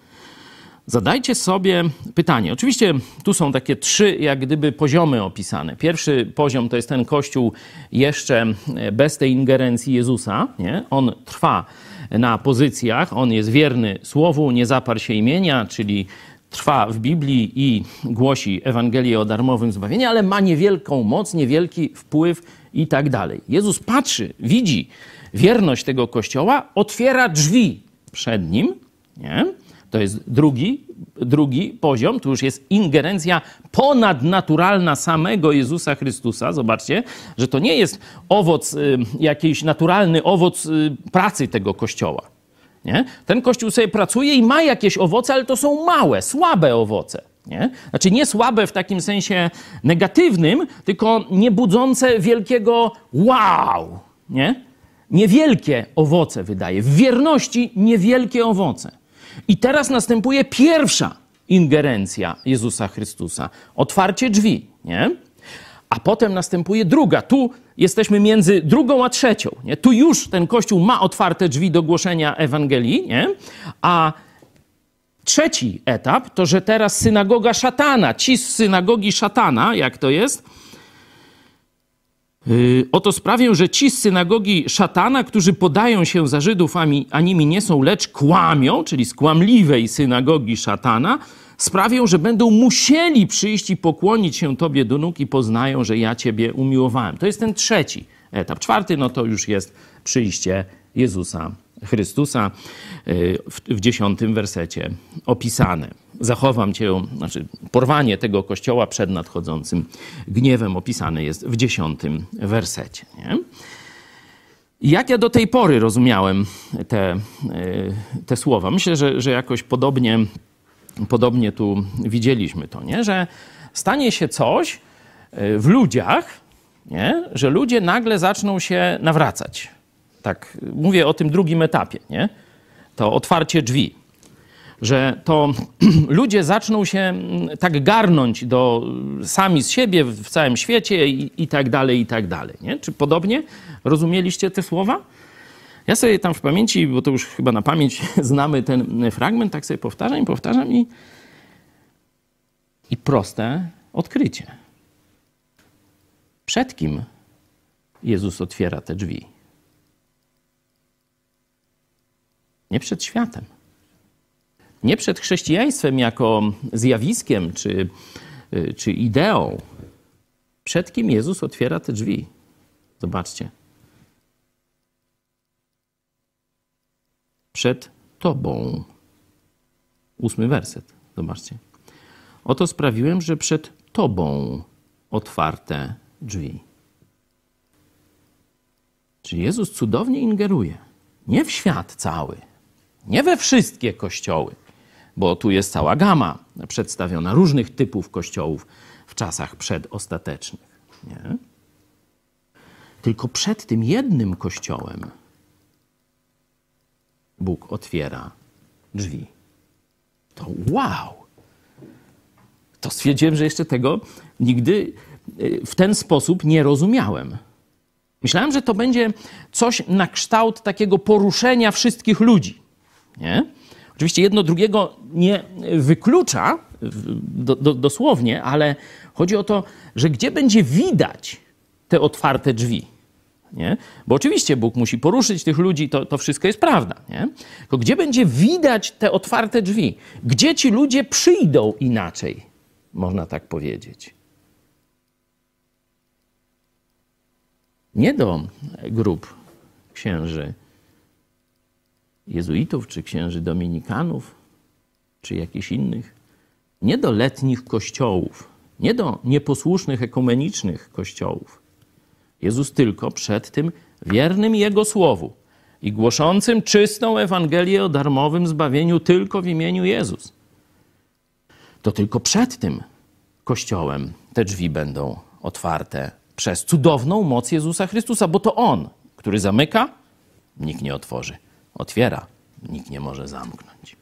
zadajcie sobie pytanie. Oczywiście tu są takie trzy, jak gdyby, poziomy opisane. Pierwszy poziom to jest ten kościół jeszcze e, bez tej ingerencji Jezusa. Nie? On trwa na pozycjach, on jest wierny słowu, nie zaparł się imienia, czyli trwa w Biblii i głosi Ewangelię o darmowym zbawieniu, ale ma niewielką moc, niewielki wpływ i tak dalej. Jezus patrzy, widzi wierność tego kościoła, otwiera drzwi przed nim, nie? To jest drugi, drugi poziom, tu już jest ingerencja ponadnaturalna samego Jezusa Chrystusa. Zobaczcie, że to nie jest owoc, y, jakiś naturalny owoc y, pracy tego kościoła. Nie? Ten kościół sobie pracuje i ma jakieś owoce, ale to są małe, słabe owoce. Nie? Znaczy nie słabe w takim sensie negatywnym, tylko nie budzące wielkiego wow. Nie? Niewielkie owoce wydaje. W wierności niewielkie owoce. I teraz następuje pierwsza ingerencja Jezusa Chrystusa. Otwarcie drzwi. Nie? A potem następuje druga. Tu jesteśmy między drugą a trzecią. Nie? Tu już ten kościół ma otwarte drzwi do głoszenia Ewangelii, nie? a trzeci etap to, że teraz synagoga szatana, ci z synagogi szatana, jak to jest? Yy, Oto sprawię, że ci z synagogi szatana, którzy podają się za Żydów, a, mi, a nimi nie są, lecz kłamią, czyli z kłamliwej synagogi szatana, sprawią, że będą musieli przyjść i pokłonić się Tobie do nóg i poznają, że ja Ciebie umiłowałem. To jest ten trzeci etap. Czwarty, no to już jest przyjście Jezusa Chrystusa w, w dziesiątym wersecie opisane. Zachowam Cię, znaczy porwanie tego kościoła przed nadchodzącym gniewem opisane jest w dziesiątym wersecie. Nie? Jak ja do tej pory rozumiałem te, yy, te słowa? Myślę, że, że jakoś podobnie podobnie tu widzieliśmy to, nie? że stanie się coś y, w ludziach, nie? że ludzie nagle zaczną się nawracać. Tak, mówię o tym drugim etapie, nie? to otwarcie drzwi. Że to ludzie zaczną się mm, tak garnąć do sami z siebie w całym świecie i, i tak dalej, i tak dalej. Nie? Czy podobnie rozumieliście te słowa? Ja sobie tam w pamięci, bo to już chyba na pamięć znamy ten fragment, tak sobie powtarzam i powtarzam i, i proste odkrycie. Przed kim Jezus otwiera te drzwi? Nie przed światem. Nie przed chrześcijaństwem jako zjawiskiem czy, czy ideą. Przed kim Jezus otwiera te drzwi? Zobaczcie. przed Tobą. Ósmy werset, zobaczcie. Oto sprawiłem, że przed Tobą otwarte drzwi. Czyli Jezus cudownie ingeruje. Nie w świat cały, nie we wszystkie kościoły, bo tu jest cała gama przedstawiona różnych typów kościołów w czasach przedostatecznych. Nie? Tylko przed tym jednym kościołem Bóg otwiera drzwi. To wow! To stwierdziłem, że jeszcze tego nigdy y, w ten sposób nie rozumiałem. Myślałem, że to będzie coś na kształt takiego poruszenia wszystkich ludzi. Nie? Oczywiście jedno drugiego nie wyklucza do, do, dosłownie, ale chodzi o to, że gdzie będzie widać te otwarte drzwi. Nie? Bo oczywiście Bóg musi poruszyć tych ludzi, to, to wszystko jest prawda. Nie? Tylko gdzie będzie widać te otwarte drzwi? Gdzie ci ludzie przyjdą inaczej, można tak powiedzieć? Nie do grup księży jezuitów, czy księży dominikanów, czy jakichś innych. Nie do letnich kościołów, nie do nieposłusznych ekumenicznych kościołów. Jezus tylko przed tym wiernym Jego słowu i głoszącym czystą Ewangelię o darmowym zbawieniu tylko w imieniu Jezus. To tylko przed tym kościołem te drzwi będą otwarte przez cudowną moc Jezusa Chrystusa, bo to On, który zamyka, nikt nie otworzy otwiera, nikt nie może zamknąć.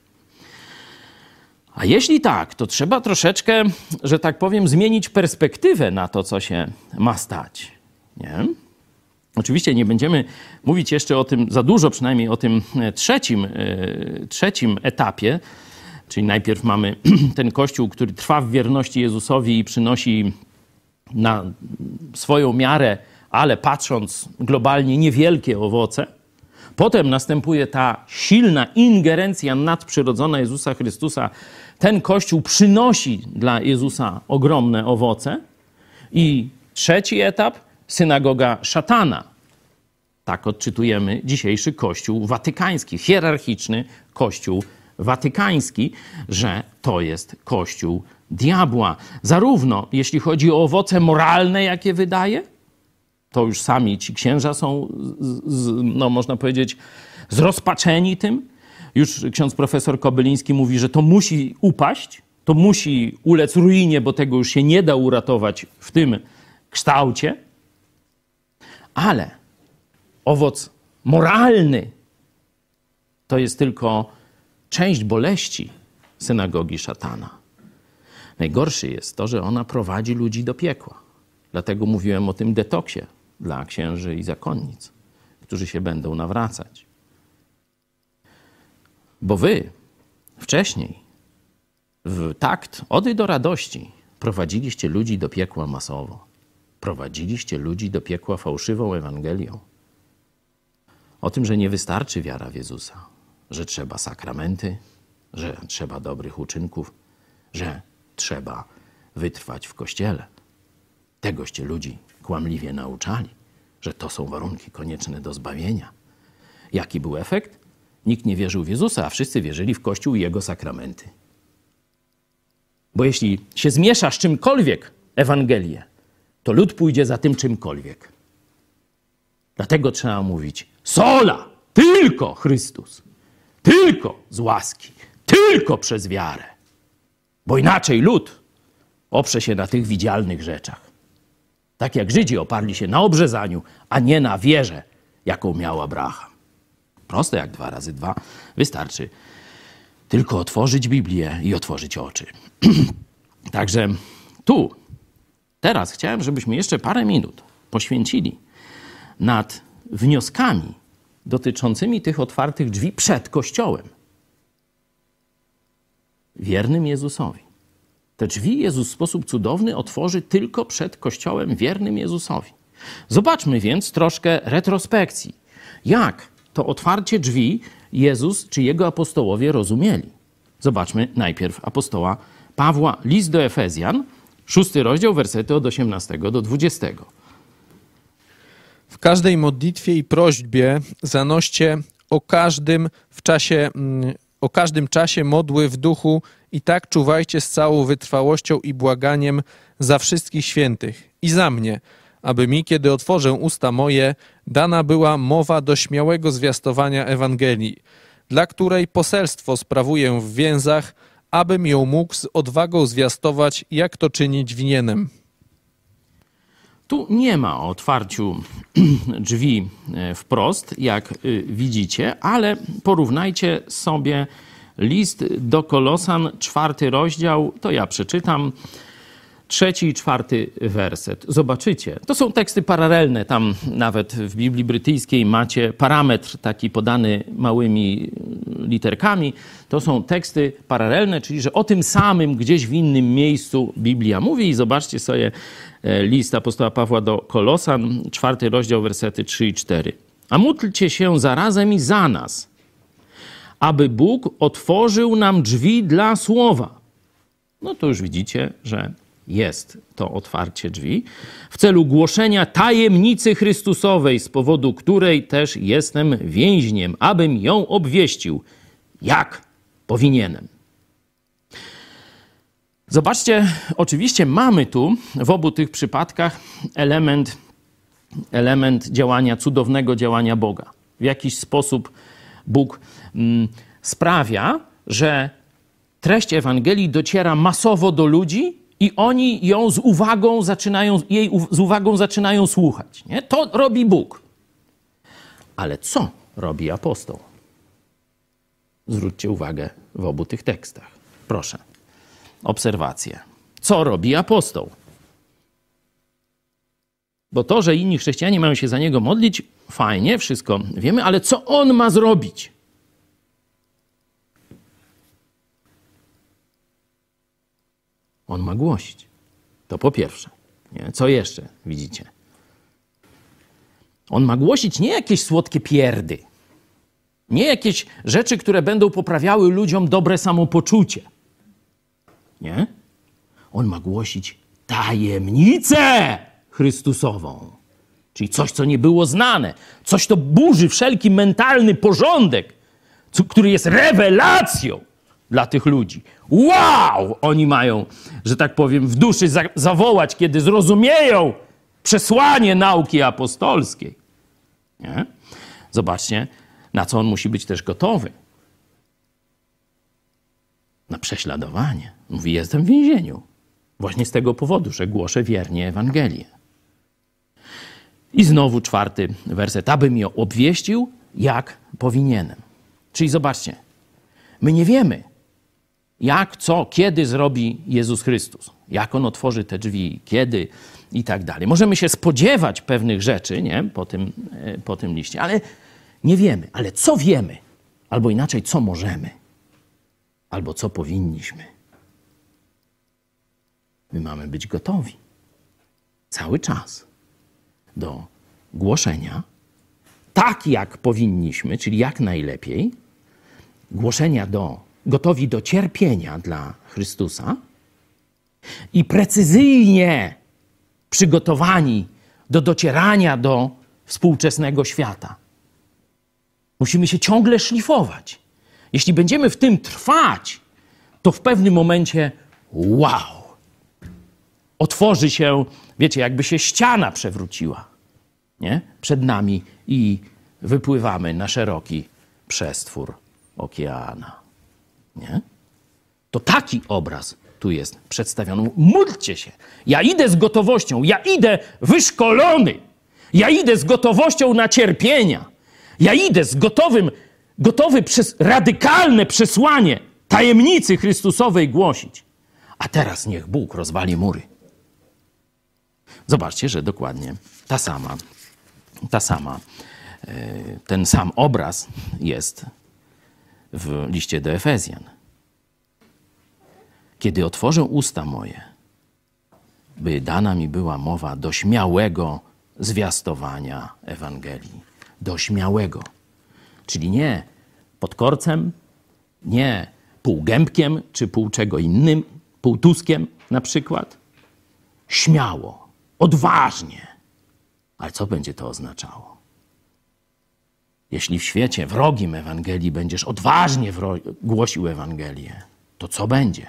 A jeśli tak, to trzeba troszeczkę, że tak powiem, zmienić perspektywę na to, co się ma stać. Nie? Oczywiście nie będziemy mówić jeszcze o tym za dużo, przynajmniej o tym e, trzecim, e, trzecim etapie, czyli najpierw mamy ten kościół, który trwa w wierności Jezusowi i przynosi na swoją miarę, ale patrząc globalnie, niewielkie owoce. Potem następuje ta silna ingerencja nadprzyrodzona Jezusa Chrystusa. Ten Kościół przynosi dla Jezusa ogromne owoce. I trzeci etap synagoga szatana. Tak odczytujemy dzisiejszy Kościół watykański, hierarchiczny Kościół watykański, że to jest Kościół diabła. Zarówno jeśli chodzi o owoce moralne, jakie wydaje, to już sami ci księża są, z, no można powiedzieć, zrozpaczeni tym. Już ksiądz profesor Kobyliński mówi, że to musi upaść, to musi ulec ruinie, bo tego już się nie da uratować w tym kształcie. Ale owoc moralny to jest tylko część boleści synagogi szatana. Najgorszy jest to, że ona prowadzi ludzi do piekła. Dlatego mówiłem o tym detoksie dla księży i zakonnic, którzy się będą nawracać. Bo wy wcześniej, w takt ody do radości, prowadziliście ludzi do piekła masowo. Prowadziliście ludzi do piekła fałszywą Ewangelią. O tym, że nie wystarczy wiara w Jezusa, że trzeba sakramenty, że trzeba dobrych uczynków, że trzeba wytrwać w kościele. Tegoście ludzi kłamliwie nauczali, że to są warunki konieczne do zbawienia. Jaki był efekt? Nikt nie wierzył w Jezusa, a wszyscy wierzyli w Kościół i jego sakramenty. Bo jeśli się zmiesza z czymkolwiek Ewangelię, to lud pójdzie za tym czymkolwiek. Dlatego trzeba mówić sola, tylko Chrystus, tylko z łaski, tylko przez wiarę. Bo inaczej lud oprze się na tych widzialnych rzeczach. Tak jak Żydzi oparli się na obrzezaniu, a nie na wierze, jaką miał Abraham. Proste jak dwa razy dwa. Wystarczy tylko otworzyć Biblię i otworzyć oczy. Także tu, teraz chciałem, żebyśmy jeszcze parę minut poświęcili nad wnioskami dotyczącymi tych otwartych drzwi przed Kościołem. Wiernym Jezusowi. Te drzwi Jezus w sposób cudowny otworzy tylko przed Kościołem wiernym Jezusowi. Zobaczmy więc troszkę retrospekcji. Jak to otwarcie drzwi Jezus czy jego apostołowie rozumieli? Zobaczmy najpierw apostoła Pawła, list do Efezjan, szósty rozdział, wersety od 18 do 20. W każdej modlitwie i prośbie zanoście o każdym w czasie, mm, o każdym czasie modły w duchu i tak czuwajcie z całą wytrwałością i błaganiem za wszystkich świętych i za mnie, aby mi, kiedy otworzę usta moje, dana była mowa do śmiałego zwiastowania Ewangelii, dla której poselstwo sprawuję w więzach, abym ją mógł z odwagą zwiastować, jak to czynić winienem. Tu nie ma o otwarciu drzwi e, wprost, jak y, widzicie, ale porównajcie sobie list do Kolosan, czwarty rozdział, to ja przeczytam. Trzeci i czwarty werset. Zobaczycie, to są teksty paralelne. Tam nawet w Biblii Brytyjskiej macie parametr taki podany małymi literkami. To są teksty paralelne, czyli że o tym samym gdzieś w innym miejscu Biblia mówi. I zobaczcie sobie e, list apostoła Pawła do Kolosan, czwarty rozdział, wersety 3 i 4. A módlcie się zarazem i za nas, aby Bóg otworzył nam drzwi dla słowa. No to już widzicie, że jest to otwarcie drzwi, w celu głoszenia tajemnicy Chrystusowej, z powodu której też jestem więźniem, abym ją obwieścił, jak powinienem. Zobaczcie, oczywiście mamy tu w obu tych przypadkach element, element działania, cudownego działania Boga. W jakiś sposób Bóg mm, sprawia, że treść Ewangelii dociera masowo do ludzi i oni ją z uwagą zaczynają, jej z uwagą zaczynają słuchać. Nie? To robi Bóg. Ale co robi apostoł? Zwróćcie uwagę w obu tych tekstach. Proszę. Obserwacje. Co robi apostoł? Bo to, że inni chrześcijanie mają się za niego modlić, fajnie, wszystko wiemy, ale co on ma zrobić? On ma głosić. To po pierwsze. Nie? Co jeszcze widzicie? On ma głosić nie jakieś słodkie pierdy, nie jakieś rzeczy, które będą poprawiały ludziom dobre samopoczucie. Nie? On ma głosić tajemnicę Chrystusową, czyli coś, co nie było znane, coś, co burzy wszelki mentalny porządek, który jest rewelacją dla tych ludzi. Wow! Oni mają, że tak powiem, w duszy za zawołać, kiedy zrozumieją przesłanie nauki apostolskiej. Nie? Zobaczcie, na co on musi być też gotowy. Na prześladowanie. Mówi, jestem w więzieniu. Właśnie z tego powodu, że głoszę wiernie Ewangelię. I znowu czwarty werset, abym ją obwieścił, jak powinienem. Czyli zobaczcie, my nie wiemy, jak, co, kiedy zrobi Jezus Chrystus. Jak On otworzy te drzwi, kiedy i tak dalej. Możemy się spodziewać pewnych rzeczy nie? Po, tym, e, po tym liście, ale nie wiemy. Ale co wiemy? Albo inaczej, co możemy? Albo co powinniśmy? My mamy być gotowi cały czas do głoszenia, tak jak powinniśmy, czyli jak najlepiej, głoszenia do, gotowi do cierpienia dla Chrystusa i precyzyjnie przygotowani do docierania do współczesnego świata. Musimy się ciągle szlifować. Jeśli będziemy w tym trwać, to w pewnym momencie wow! Otworzy się, wiecie, jakby się ściana przewróciła nie? przed nami i wypływamy na szeroki przestwór okeana. Nie? To taki obraz tu jest przedstawiony. Módlcie się. Ja idę z gotowością, ja idę wyszkolony, ja idę z gotowością na cierpienia, ja idę z gotowym, gotowy przez radykalne przesłanie tajemnicy Chrystusowej głosić. A teraz niech Bóg rozwali mury. Zobaczcie, że dokładnie ta sama, ta sama, e, ten sam obraz jest w liście do Efezjan. Kiedy otworzę usta moje, by dana mi była mowa do śmiałego zwiastowania Ewangelii. Do śmiałego. Czyli nie pod korcem, nie półgębkiem czy pół czego innym, półtuskiem na przykład. Śmiało, odważnie. Ale co będzie to oznaczało? Jeśli w świecie wrogim Ewangelii będziesz odważnie głosił Ewangelię, to co będzie?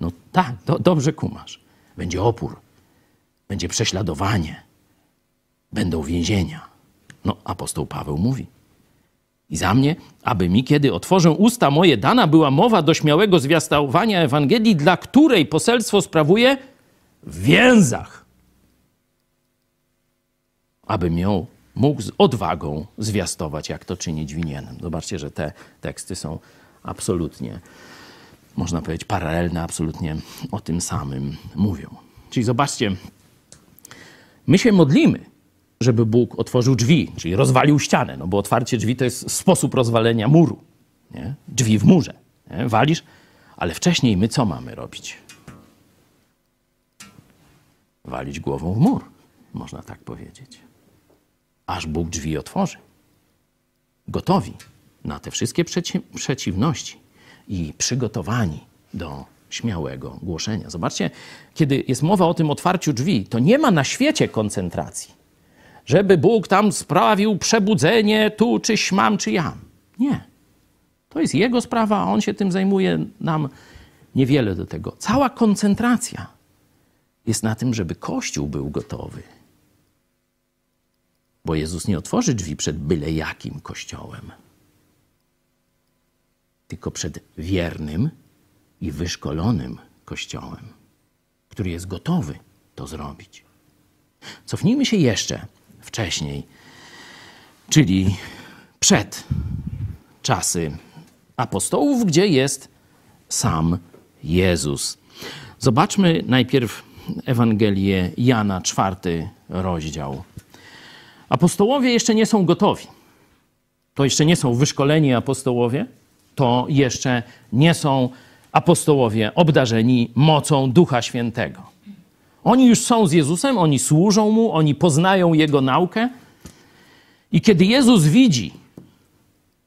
No tak, do, dobrze kumasz. Będzie opór, będzie prześladowanie, będą więzienia. No, apostoł Paweł mówi: I za mnie, aby mi, kiedy otworzę usta moje, dana była mowa do śmiałego zwiastowania Ewangelii, dla której poselstwo sprawuje w więzach. Aby miał, mógł z odwagą zwiastować, jak to czynić winienem. Zobaczcie, że te teksty są absolutnie, można powiedzieć, paralelne, absolutnie o tym samym mówią. Czyli zobaczcie, my się modlimy, żeby Bóg otworzył drzwi, czyli rozwalił ścianę, no bo otwarcie drzwi to jest sposób rozwalenia muru. Nie? Drzwi w murze. Nie? Walisz, ale wcześniej my co mamy robić? Walić głową w mur, można tak powiedzieć. Aż Bóg drzwi otworzy. Gotowi na te wszystkie przeci przeciwności i przygotowani do śmiałego głoszenia. Zobaczcie, kiedy jest mowa o tym otwarciu drzwi, to nie ma na świecie koncentracji, żeby Bóg tam sprawił przebudzenie tu, czy śmam, czy jam. Nie. To jest Jego sprawa, a On się tym zajmuje, nam niewiele do tego. Cała koncentracja jest na tym, żeby Kościół był gotowy. Bo Jezus nie otworzy drzwi przed byle jakim Kościołem, tylko przed wiernym i wyszkolonym Kościołem, który jest gotowy to zrobić. Cofnijmy się jeszcze wcześniej, czyli przed czasy apostołów, gdzie jest sam Jezus. Zobaczmy najpierw Ewangelię Jana, czwarty rozdział. Apostołowie jeszcze nie są gotowi. To jeszcze nie są wyszkoleni apostołowie, to jeszcze nie są apostołowie obdarzeni mocą Ducha Świętego. Oni już są z Jezusem, oni służą mu, oni poznają jego naukę. I kiedy Jezus widzi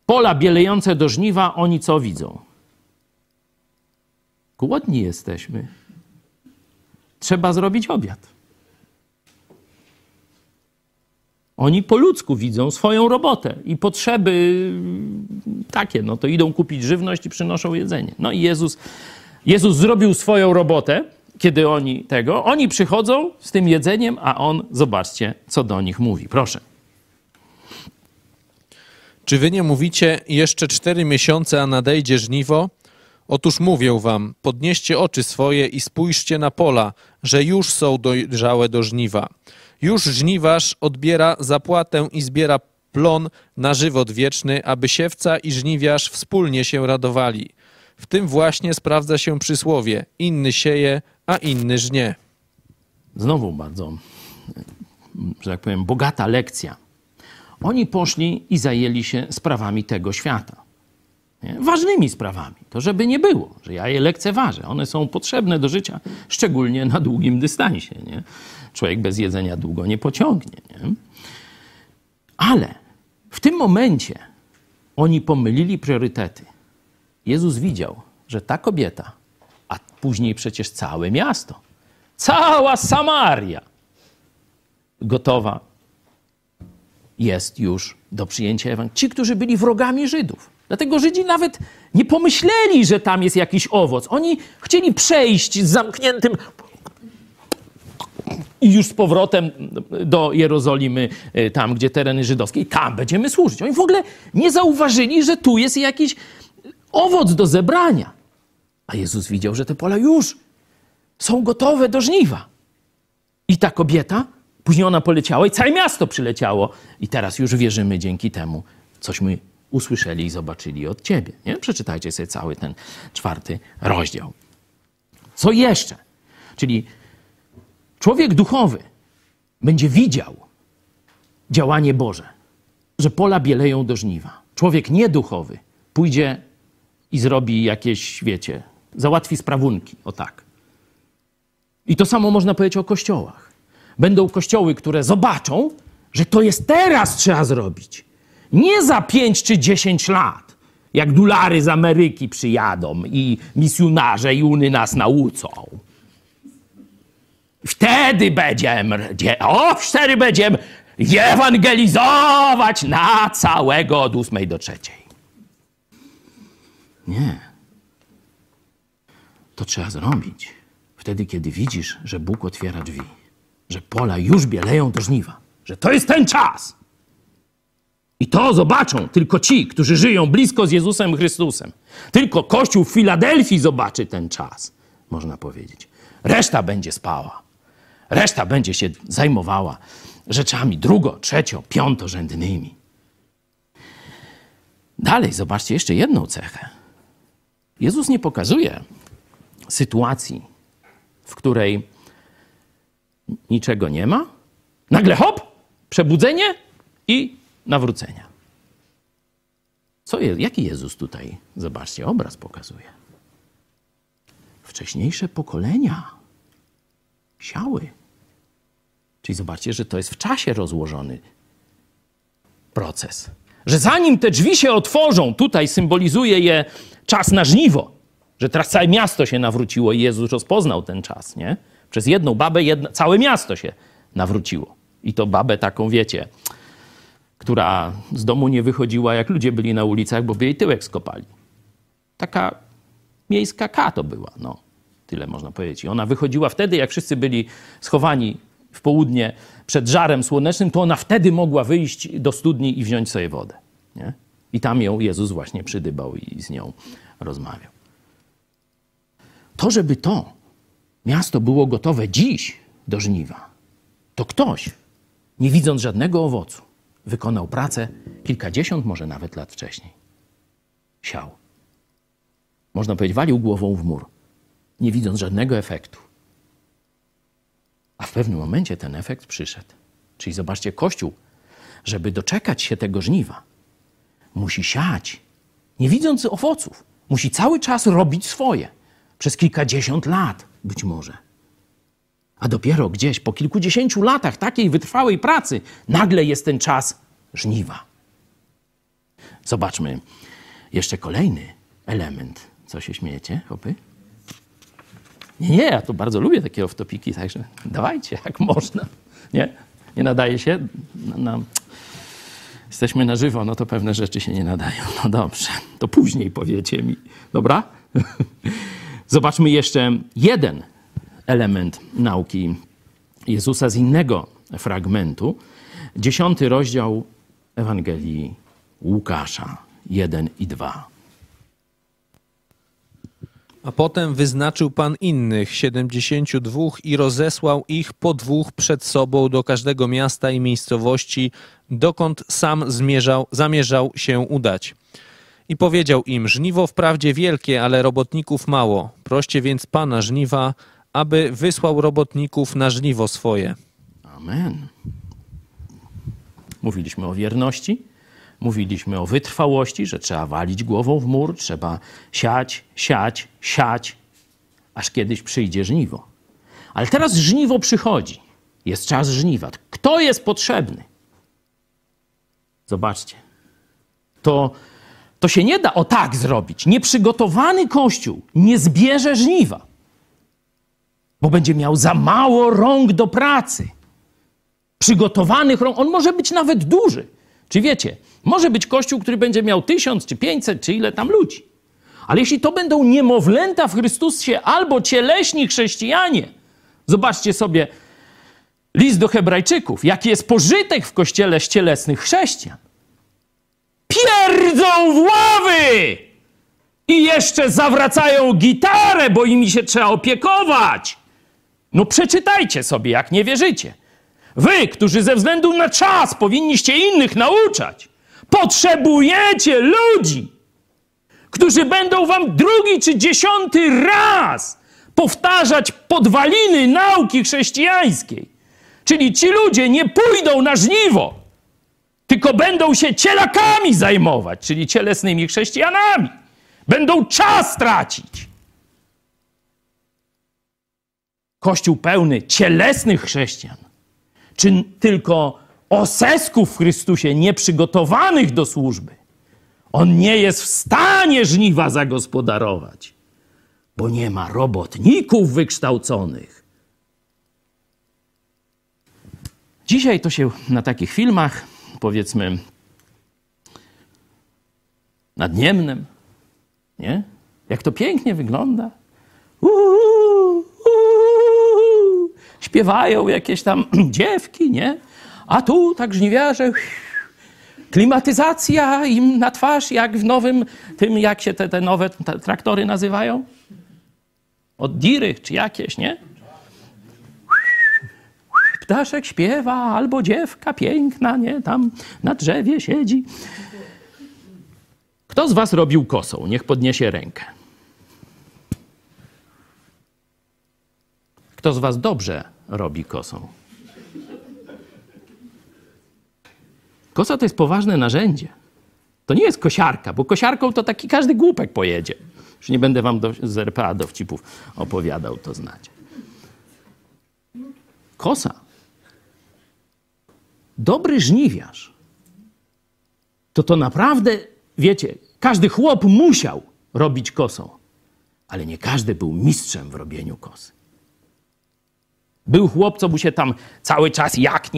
pola bielejące do żniwa, oni co widzą? Głodni jesteśmy. Trzeba zrobić obiad. Oni po ludzku widzą swoją robotę i potrzeby takie, no to idą kupić żywność i przynoszą jedzenie. No i Jezus, Jezus zrobił swoją robotę, kiedy oni tego, oni przychodzą z tym jedzeniem, a on, zobaczcie, co do nich mówi. Proszę. Czy wy nie mówicie jeszcze cztery miesiące, a nadejdzie żniwo? Otóż mówię wam, podnieście oczy swoje i spójrzcie na pola, że już są dojrzałe do żniwa. Już żniwarz odbiera zapłatę i zbiera plon na żywot wieczny, aby siewca i żniwiarz wspólnie się radowali. W tym właśnie sprawdza się przysłowie: inny sieje, a inny żnie. Znowu bardzo, że tak powiem, bogata lekcja. Oni poszli i zajęli się sprawami tego świata. Nie? Ważnymi sprawami. To żeby nie było, że ja je lekceważę. One są potrzebne do życia, szczególnie na długim dystansie. Nie? Człowiek bez jedzenia długo nie pociągnie. Nie? Ale w tym momencie oni pomylili priorytety. Jezus widział, że ta kobieta, a później przecież całe miasto, cała Samaria gotowa jest już do przyjęcia Ewangelii. Ci, którzy byli wrogami Żydów. Dlatego Żydzi nawet nie pomyśleli, że tam jest jakiś owoc. Oni chcieli przejść z zamkniętym i już z powrotem do Jerozolimy, y, tam gdzie tereny żydowskie, i tam będziemy służyć. Oni w ogóle nie zauważyli, że tu jest jakiś owoc do zebrania. A Jezus widział, że te pola już są gotowe do żniwa. I ta kobieta, później ona poleciała i całe miasto przyleciało. I teraz już wierzymy dzięki temu, cośmy usłyszeli i zobaczyli od ciebie. Nie? Przeczytajcie sobie cały ten czwarty rozdział. Co jeszcze? Czyli człowiek duchowy będzie widział działanie Boże, że pola bieleją do żniwa. Człowiek nieduchowy pójdzie i zrobi jakieś, wiecie, załatwi sprawunki, o tak. I to samo można powiedzieć o kościołach. Będą kościoły, które zobaczą, że to jest teraz trzeba zrobić. Nie za 5 czy 10 lat, jak dolary z Ameryki przyjadą i misjonarze i uny nas nauczą. Wtedy będziemy, o, wtedy będziemy ewangelizować na całego od 8 do 3. Nie. To trzeba zrobić wtedy, kiedy widzisz, że Bóg otwiera drzwi, że pola już bieleją do żniwa, że to jest ten czas. I to zobaczą tylko ci, którzy żyją blisko z Jezusem Chrystusem. Tylko Kościół w Filadelfii zobaczy ten czas, można powiedzieć. Reszta będzie spała. Reszta będzie się zajmowała rzeczami drugo, trzecio, piątorzędnymi. Dalej zobaczcie jeszcze jedną cechę. Jezus nie pokazuje sytuacji, w której niczego nie ma, nagle hop, przebudzenie i nawrócenia. Co jest, jaki Jezus tutaj, zobaczcie, obraz pokazuje? Wcześniejsze pokolenia siały. Czyli zobaczcie, że to jest w czasie rozłożony proces. Że zanim te drzwi się otworzą, tutaj symbolizuje je czas na żniwo. Że teraz całe miasto się nawróciło i Jezus rozpoznał ten czas, nie? Przez jedną babę jedno, całe miasto się nawróciło. I to babę taką, wiecie, która z domu nie wychodziła, jak ludzie byli na ulicach, bo by jej tyłek skopali. Taka miejska K to była, no. Tyle można powiedzieć. I ona wychodziła wtedy, jak wszyscy byli schowani w południe przed żarem słonecznym, to ona wtedy mogła wyjść do studni i wziąć sobie wodę. Nie? I tam ją Jezus właśnie przydybał i z nią rozmawiał. To, żeby to miasto było gotowe dziś do żniwa, to ktoś, nie widząc żadnego owocu, wykonał pracę kilkadziesiąt, może nawet lat wcześniej. Siał. Można powiedzieć, walił głową w mur, nie widząc żadnego efektu. A w pewnym momencie ten efekt przyszedł. Czyli zobaczcie, Kościół, żeby doczekać się tego żniwa, musi siać, nie widząc owoców. Musi cały czas robić swoje. Przez kilkadziesiąt lat być może. A dopiero gdzieś po kilkudziesięciu latach takiej wytrwałej pracy nagle jest ten czas żniwa. Zobaczmy jeszcze kolejny element. Co się śmiejecie, chłopy? Nie, nie, ja to bardzo lubię takie off-topiki, także dawajcie, jak można. Nie? Nie nadaje się? Na, na... Jesteśmy na żywo, no to pewne rzeczy się nie nadają. No dobrze, to później powiecie mi. Dobra? Zobaczmy jeszcze jeden element nauki Jezusa z innego fragmentu. Dziesiąty rozdział Ewangelii Łukasza 1 i 2. A potem wyznaczył Pan innych, siedemdziesięciu dwóch, i rozesłał ich po dwóch przed sobą do każdego miasta i miejscowości, dokąd sam zmierzał, zamierzał się udać. I powiedział im, żniwo wprawdzie wielkie, ale robotników mało. Proście więc Pana żniwa, aby wysłał robotników na żniwo swoje. Amen. Mówiliśmy o wierności, mówiliśmy o wytrwałości, że trzeba walić głową w mur, trzeba siać, siać, siać, aż kiedyś przyjdzie żniwo. Ale teraz żniwo przychodzi. Jest czas żniwa. Kto jest potrzebny? Zobaczcie. To, to się nie da o tak zrobić. Nieprzygotowany kościół nie zbierze żniwa, bo będzie miał za mało rąk do pracy przygotowanych rąk. On może być nawet duży. Czy wiecie, może być kościół, który będzie miał tysiąc, czy pięćset, czy ile tam ludzi. Ale jeśli to będą niemowlęta w Chrystusie albo cieleśni chrześcijanie, zobaczcie sobie list do Hebrajczyków, jaki jest pożytek w kościele z cielesnych chrześcijan. Pierdzą w ławy! I jeszcze zawracają gitarę, bo imi się trzeba opiekować. No przeczytajcie sobie, jak nie wierzycie. Wy, którzy ze względu na czas powinniście innych nauczać, potrzebujecie ludzi, którzy będą wam drugi czy dziesiąty raz powtarzać podwaliny nauki chrześcijańskiej. Czyli ci ludzie nie pójdą na żniwo, tylko będą się cielakami zajmować, czyli cielesnymi chrześcijanami. Będą czas tracić. Kościół pełny cielesnych chrześcijan czy tylko osesków w Chrystusie nieprzygotowanych do służby, on nie jest w stanie żniwa zagospodarować, bo nie ma robotników wykształconych. Dzisiaj to się na takich filmach, powiedzmy, nad Niemnem, nie? Jak to pięknie wygląda. Uuu, uuu, śpiewają jakieś tam dziewki, nie? A tu tak żniwiarze Klimatyzacja im na twarz, jak w nowym, tym jak się te, te nowe traktory nazywają? Od diry czy jakieś, nie? Ptaszek śpiewa, albo dziewka piękna, nie? Tam na drzewie siedzi. Kto z was robił kosą? Niech podniesie rękę. Kto z was dobrze robi kosą? Kosa to jest poważne narzędzie. To nie jest kosiarka, bo kosiarką to taki każdy głupek pojedzie. Już nie będę wam do, z RPA dowcipów opowiadał, to znacie. Kosa. Dobry żniwiarz. To to naprawdę, wiecie, każdy chłop musiał robić kosą, ale nie każdy był mistrzem w robieniu kosy. Był chłop, co mu się tam cały czas jak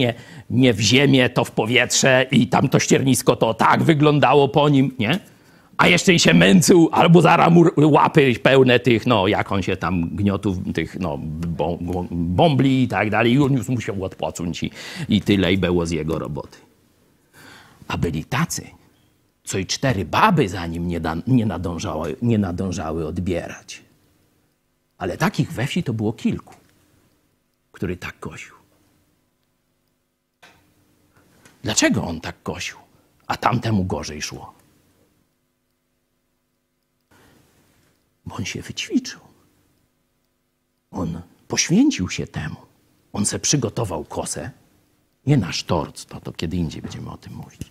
nie, w ziemię, to w powietrze i tam to ściernisko to tak wyglądało po nim, nie? A jeszcze i się męczył, albo zaraz mu łapy pełne tych, no jak on się tam gniotów, tych no bombli i tak dalej. I on już musiał odpocząć i, i tyle i było z jego roboty. A byli tacy, co i cztery baby za nim nie, da, nie, nadążały, nie nadążały odbierać. Ale takich we wsi to było kilku który tak kosił. Dlaczego on tak kosił, a tamtemu gorzej szło? Bo on się wyćwiczył. On poświęcił się temu. On se przygotował kosę, nie na sztorc, to, to kiedy indziej będziemy o tym mówić.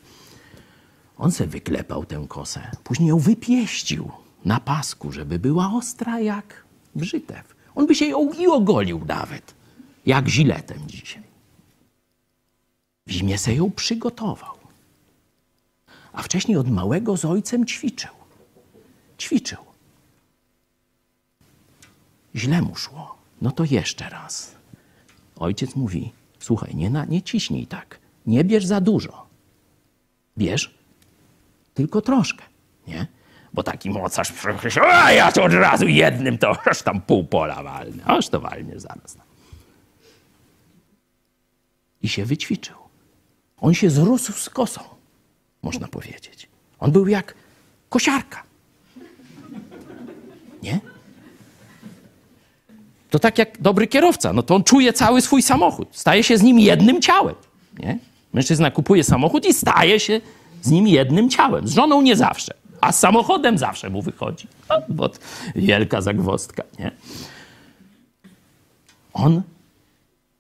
On se wyklepał tę kosę, później ją wypieścił na pasku, żeby była ostra jak brzytew. On by się ją i ogolił nawet jak ziletem dzisiaj. W zimie se ją przygotował. A wcześniej od małego z ojcem ćwiczył. Ćwiczył. Źle mu szło. No to jeszcze raz. Ojciec mówi: Słuchaj, nie, na, nie ciśnij tak. Nie bierz za dużo. Bierz tylko troszkę, nie? Bo taki mocarz, a ja to od razu jednym, to aż tam pół pola walnę. Aż to walnie zaraz. I się wyćwiczył. On się zrósł z kosą, można powiedzieć. On był jak kosiarka. Nie? To tak jak dobry kierowca, no to on czuje cały swój samochód. Staje się z nim jednym ciałem. Nie? Mężczyzna kupuje samochód i staje się z nim jednym ciałem. Z żoną nie zawsze, a z samochodem zawsze mu wychodzi. No, bo wielka zagwozdka, nie? On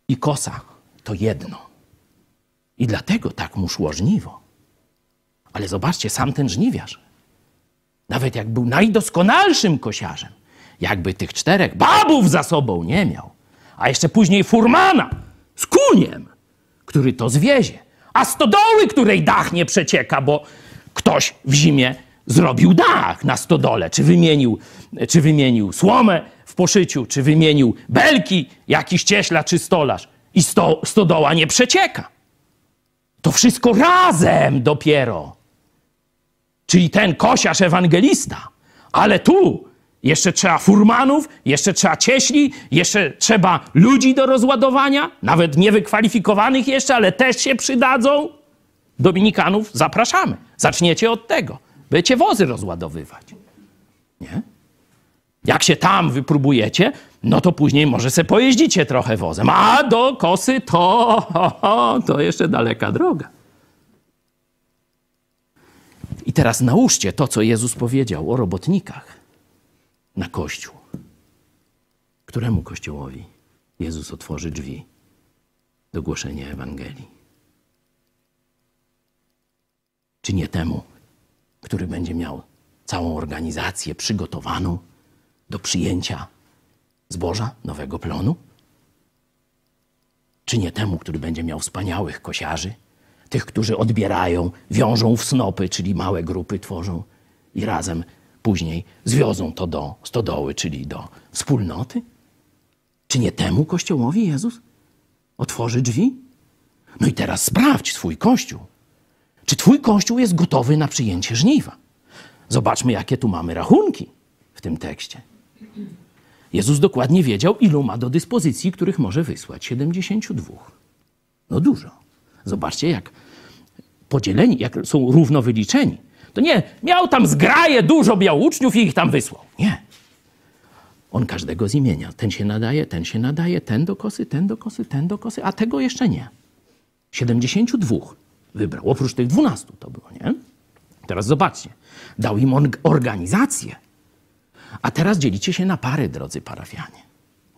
i kosa to jedno. I dlatego tak mu szło żniwo. Ale zobaczcie, sam ten żniwiarz, nawet jak był najdoskonalszym kosiarzem, jakby tych czterech babów za sobą nie miał, a jeszcze później furmana z kuniem, który to zwiezie, a stodoły, której dach nie przecieka, bo ktoś w zimie zrobił dach na stodole, czy wymienił, czy wymienił słomę w poszyciu, czy wymienił belki, jakiś cieśla czy stolarz i sto, stodoła nie przecieka. To wszystko razem dopiero. Czyli ten kosiarz ewangelista. Ale tu jeszcze trzeba furmanów, jeszcze trzeba cieśli, jeszcze trzeba ludzi do rozładowania, nawet niewykwalifikowanych jeszcze, ale też się przydadzą. Dominikanów zapraszamy. Zaczniecie od tego. Będziecie wozy rozładowywać. Nie? Jak się tam wypróbujecie, no to później może se pojeździcie trochę wozem. A do kosy to, to jeszcze daleka droga. I teraz nałóżcie to, co Jezus powiedział o robotnikach na Kościół. Któremu Kościołowi Jezus otworzy drzwi do głoszenia Ewangelii? Czy nie temu, który będzie miał całą organizację przygotowaną do przyjęcia zboża, nowego plonu? Czy nie temu, który będzie miał wspaniałych kosiarzy, tych, którzy odbierają, wiążą w snopy, czyli małe grupy tworzą i razem później zwiozą to do stodoły, czyli do wspólnoty? Czy nie temu Kościołowi Jezus otworzy drzwi? No i teraz sprawdź swój Kościół. Czy Twój Kościół jest gotowy na przyjęcie żniwa? Zobaczmy, jakie tu mamy rachunki w tym tekście. Jezus dokładnie wiedział, ilu ma do dyspozycji, których może wysłać. 72. No dużo. Zobaczcie, jak podzieleni, jak są równo wyliczeni, to nie, miał tam zgraje dużo miał uczniów i ich tam wysłał. Nie. On każdego z imienia. Ten się nadaje, ten się nadaje, ten do kosy, ten do kosy, ten do kosy, a tego jeszcze nie. 72 wybrał, oprócz tych 12 to było, nie? Teraz zobaczcie. Dał im org- organizację. A teraz dzielicie się na pary, drodzy parafianie.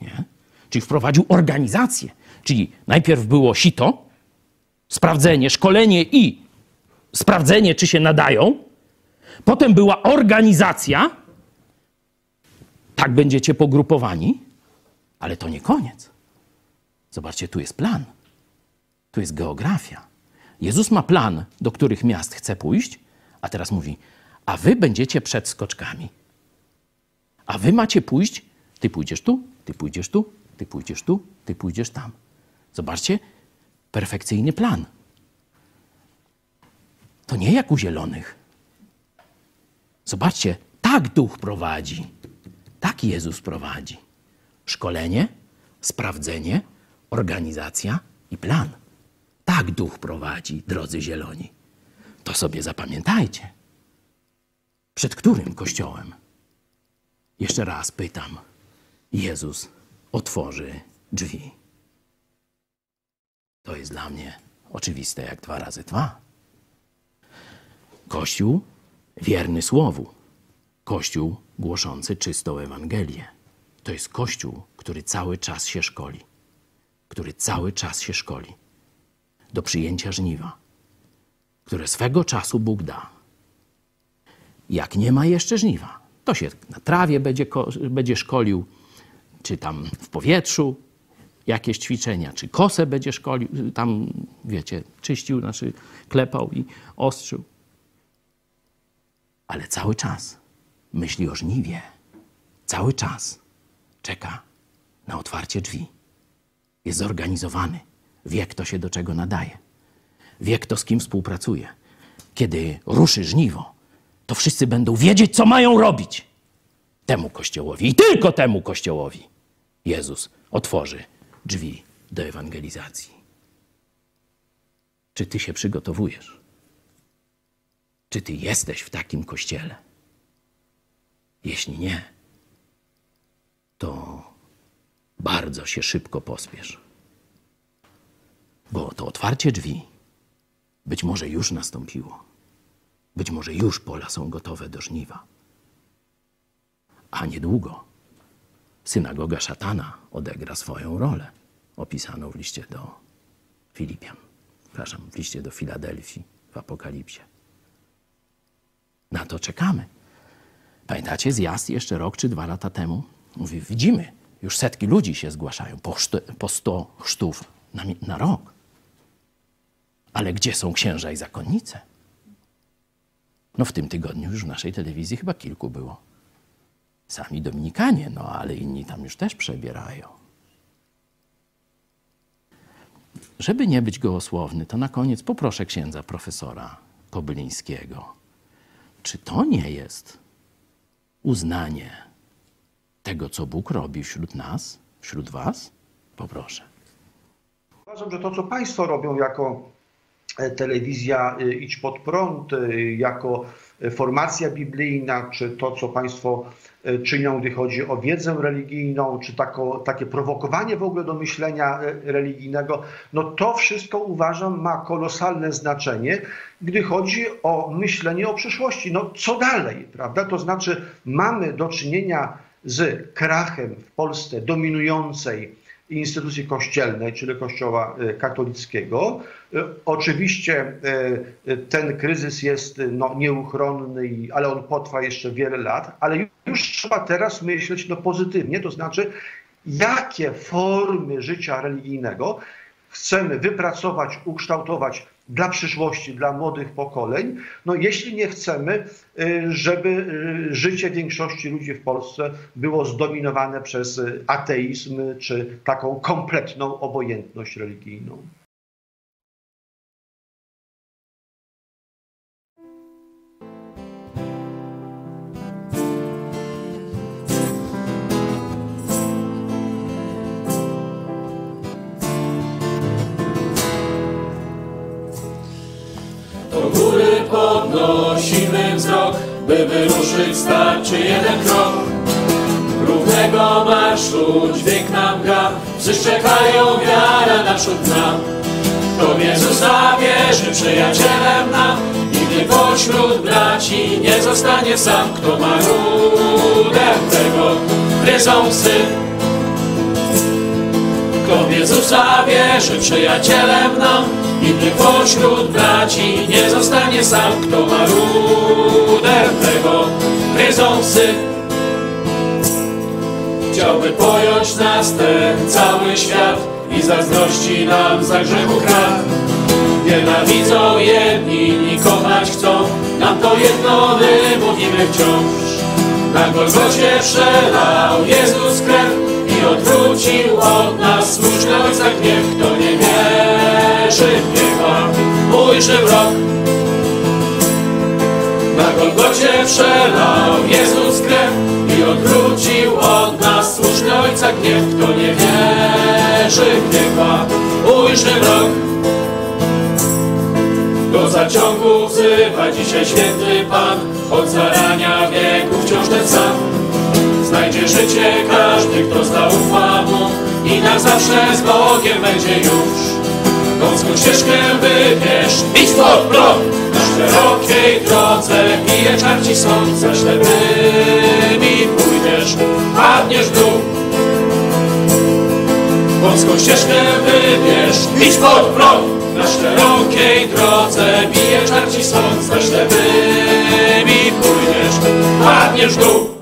Nie? Czyli wprowadził organizację. Czyli najpierw było sito, sprawdzenie, szkolenie i sprawdzenie, czy się nadają. Potem była organizacja. Tak będziecie pogrupowani, ale to nie koniec. Zobaczcie, tu jest plan. Tu jest geografia. Jezus ma plan, do których miast chce pójść, a teraz mówi: A wy będziecie przed skoczkami. A wy macie pójść, ty pójdziesz tu, ty pójdziesz tu, ty pójdziesz tu, ty pójdziesz tam. Zobaczcie, perfekcyjny plan. To nie jak u zielonych. Zobaczcie, tak duch prowadzi. Tak Jezus prowadzi. Szkolenie, sprawdzenie, organizacja i plan. Tak duch prowadzi, drodzy zieloni. To sobie zapamiętajcie. Przed którym kościołem? Jeszcze raz pytam. Jezus otworzy drzwi. To jest dla mnie oczywiste jak dwa razy dwa. Kościół wierny Słowu. Kościół głoszący czystą Ewangelię. To jest Kościół, który cały czas się szkoli. Który cały czas się szkoli. Do przyjęcia żniwa, które swego czasu Bóg da. Jak nie ma jeszcze żniwa, to się na trawie będzie, będzie szkolił, czy tam w powietrzu jakieś ćwiczenia, czy kosę będzie szkolił, tam wiecie, czyścił, znaczy klepał i ostrzył. Ale cały czas myśli o żniwie. Cały czas czeka na otwarcie drzwi. Jest zorganizowany. Wie, kto się do czego nadaje. Wie, kto z kim współpracuje. Kiedy ruszy żniwo, to wszyscy będą wiedzieć, co mają robić. Temu kościołowi i tylko temu kościołowi Jezus otworzy drzwi do ewangelizacji. Czy ty się przygotowujesz? Czy ty jesteś w takim kościele? Jeśli nie, to bardzo się szybko pospiesz. Bo to otwarcie drzwi być może już nastąpiło. Być może już pola są gotowe do żniwa. A niedługo synagoga szatana odegra swoją rolę, opisaną w liście do Filipian. Przepraszam, w liście do Filadelfii w Apokalipsie. Na to czekamy. Pamiętacie zjazd jeszcze rok czy dwa lata temu? Mówi, widzimy, już setki ludzi się zgłaszają po, chrztu, po 100 chrztów na, na rok. Ale gdzie są księża i zakonnice? No w tym tygodniu już w naszej telewizji chyba kilku było. Sami Dominikanie, no ale inni tam już też przebierają. Żeby nie być gołosłowny, to na koniec poproszę księdza profesora Kobylińskiego. Czy to nie jest uznanie tego, co Bóg robi wśród nas, wśród was? Poproszę. Uważam, że to, co Państwo robią jako telewizja e, Idź Pod Prąd, e, jako formacja biblijna, czy to, co Państwo e, czynią, gdy chodzi o wiedzę religijną, czy tako, takie prowokowanie w ogóle do myślenia religijnego, no to wszystko uważam ma kolosalne znaczenie, gdy chodzi o myślenie o przyszłości. No co dalej, prawda? To znaczy mamy do czynienia z krachem w Polsce dominującej instytucji kościelnej, czyli Kościoła e, katolickiego. E, Oczywiście e, ten kryzys jest no, nieuchronny, ale on potrwa jeszcze wiele lat, ale już trzeba teraz myśleć no, pozytywnie, to znaczy jakie formy życia religijnego chcemy wypracować, ukształtować dla przyszłości, dla młodych pokoleń, no jeśli nie chcemy, y, żeby y, życie większości ludzi w Polsce było zdominowane przez y, ateizm czy taką kompletną obojętność religijną. Podnosimy wzrok, by wyruszyć starczy jeden krok. Równego marszu dźwięk nam gra, wszyscy czekają wiara naprzód nam. Kto Jezusa wierzy, przyjacielem nam, nigdy pośród braci nie zostanie sam. Kto ma rudę tego, gryzą. Jezusa wierzy, przyjacielem nam, nigdy pośród braci nie zostanie sam. Kto ma rudę tego, gryzą psy. Chciałby pojąć nas ten cały świat i zazdrości nam za grzechu krat. Nienawidzą jedni, inni kochać chcą, nam to jedno my mówimy wciąż. Na Golgocie przelał Jezus krew i odwrócił od nas słuszny Ojca gniew. Kto nie wierzy w piekła, ujrzy wrog. Na Golgocie przelał Jezus krew i odwrócił od nas słuszny Ojca gniew. Kto nie wierzy w piekła, ujrzy wrog. Do zaciągu wzywa dzisiaj święty Pan, od zarania wieku wciąż ten sam. Znajdzie życie każdy, kto zaufa Mu i na zawsze z Bogiem będzie już. Wąską ścieżkę wybierz, idź pod prąd, na szerokiej drodze bije czarci za ślepymi pójdziesz, padniesz w dół. Wąską ścieżkę wybierz, idź pod prąd, na szerokiej drodze bije czarci za ślepymi pójdziesz, padniesz w dół.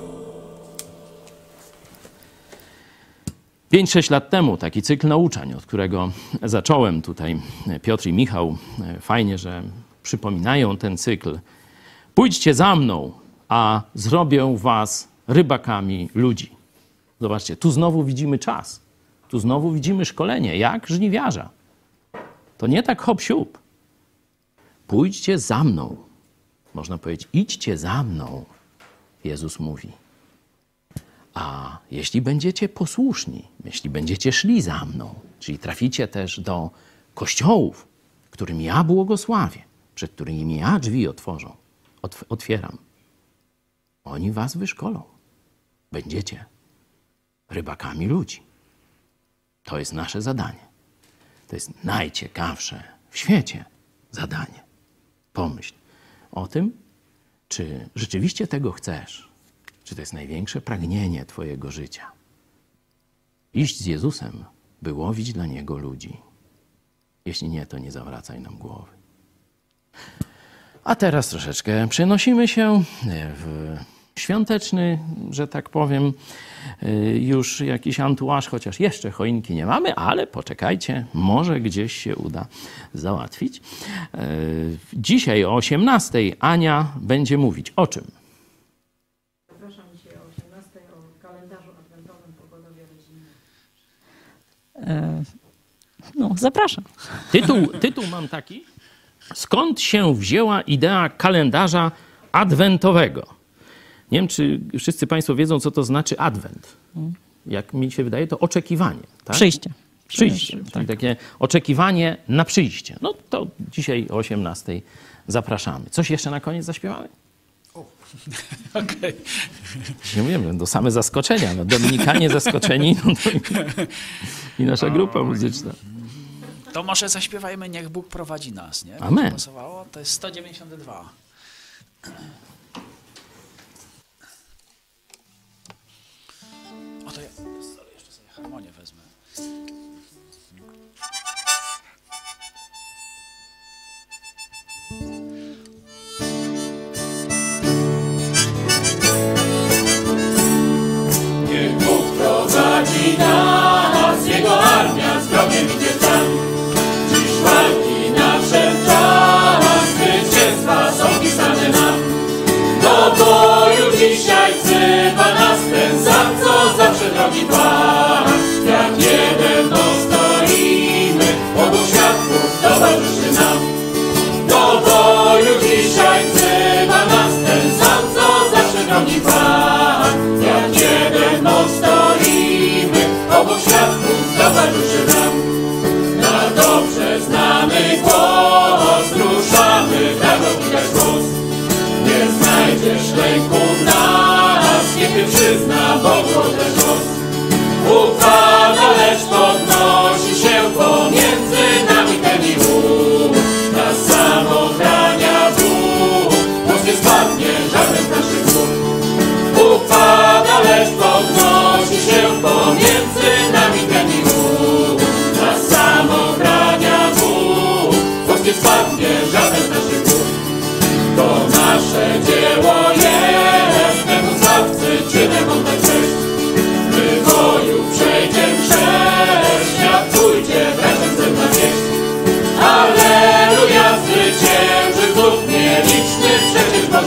5-6 lat temu taki cykl nauczań, od którego zacząłem tutaj Piotr i Michał, fajnie, że przypominają ten cykl. Pójdźcie za mną, a zrobię was rybakami ludzi. Zobaczcie, tu znowu widzimy czas. Tu znowu widzimy szkolenie, jak żniwiarza. To nie tak hop siup. Pójdźcie za mną. Można powiedzieć, idźcie za mną, Jezus mówi. A jeśli będziecie posłuszni, jeśli będziecie szli za mną, czyli traficie też do kościołów, którym ja błogosławię, przed którymi ja drzwi otworzą, otw- otwieram, oni was wyszkolą. Będziecie rybakami ludzi. To jest nasze zadanie. To jest najciekawsze w świecie zadanie. Pomyśl o tym, czy rzeczywiście tego chcesz, czy to jest największe pragnienie Twojego życia. Iść z Jezusem, by łowić dla Niego ludzi. Jeśli nie, to nie zawracaj nam głowy. A teraz troszeczkę przenosimy się w świąteczny, że tak powiem, y, już jakiś antuaż, chociaż jeszcze choinki nie mamy, ale poczekajcie, może gdzieś się uda załatwić. Y, Dzisiaj o 18 Ania będzie mówić o czym? Zapraszam dzisiaj o 18 o kalendarzu adwentowym pogodowie rodzinnym. E, No, zapraszam. Tytuł, tytuł mam taki. Skąd się wzięła idea kalendarza adwentowego? Nie wiem, czy wszyscy Państwo wiedzą, co to znaczy adwent. Jak mi się wydaje, to oczekiwanie. Tak? Przyjście. Przyjście, Tak. czyli takie oczekiwanie na przyjście. No to dzisiaj o 18 zapraszamy. Coś jeszcze na koniec zaśpiewamy? Okej. Nie mówimy, to same zaskoczenia. No, Dominikanie zaskoczeni no i, nasza grupa muzyczna. To może zaśpiewajmy Niech Bóg prowadzi nas, nie? Amen. Pasowało? To jest 192. O to ja jeszcze sobie harmonię wezmę. coming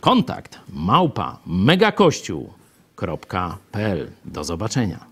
kontakt małpa megakościół.pl. Do zobaczenia.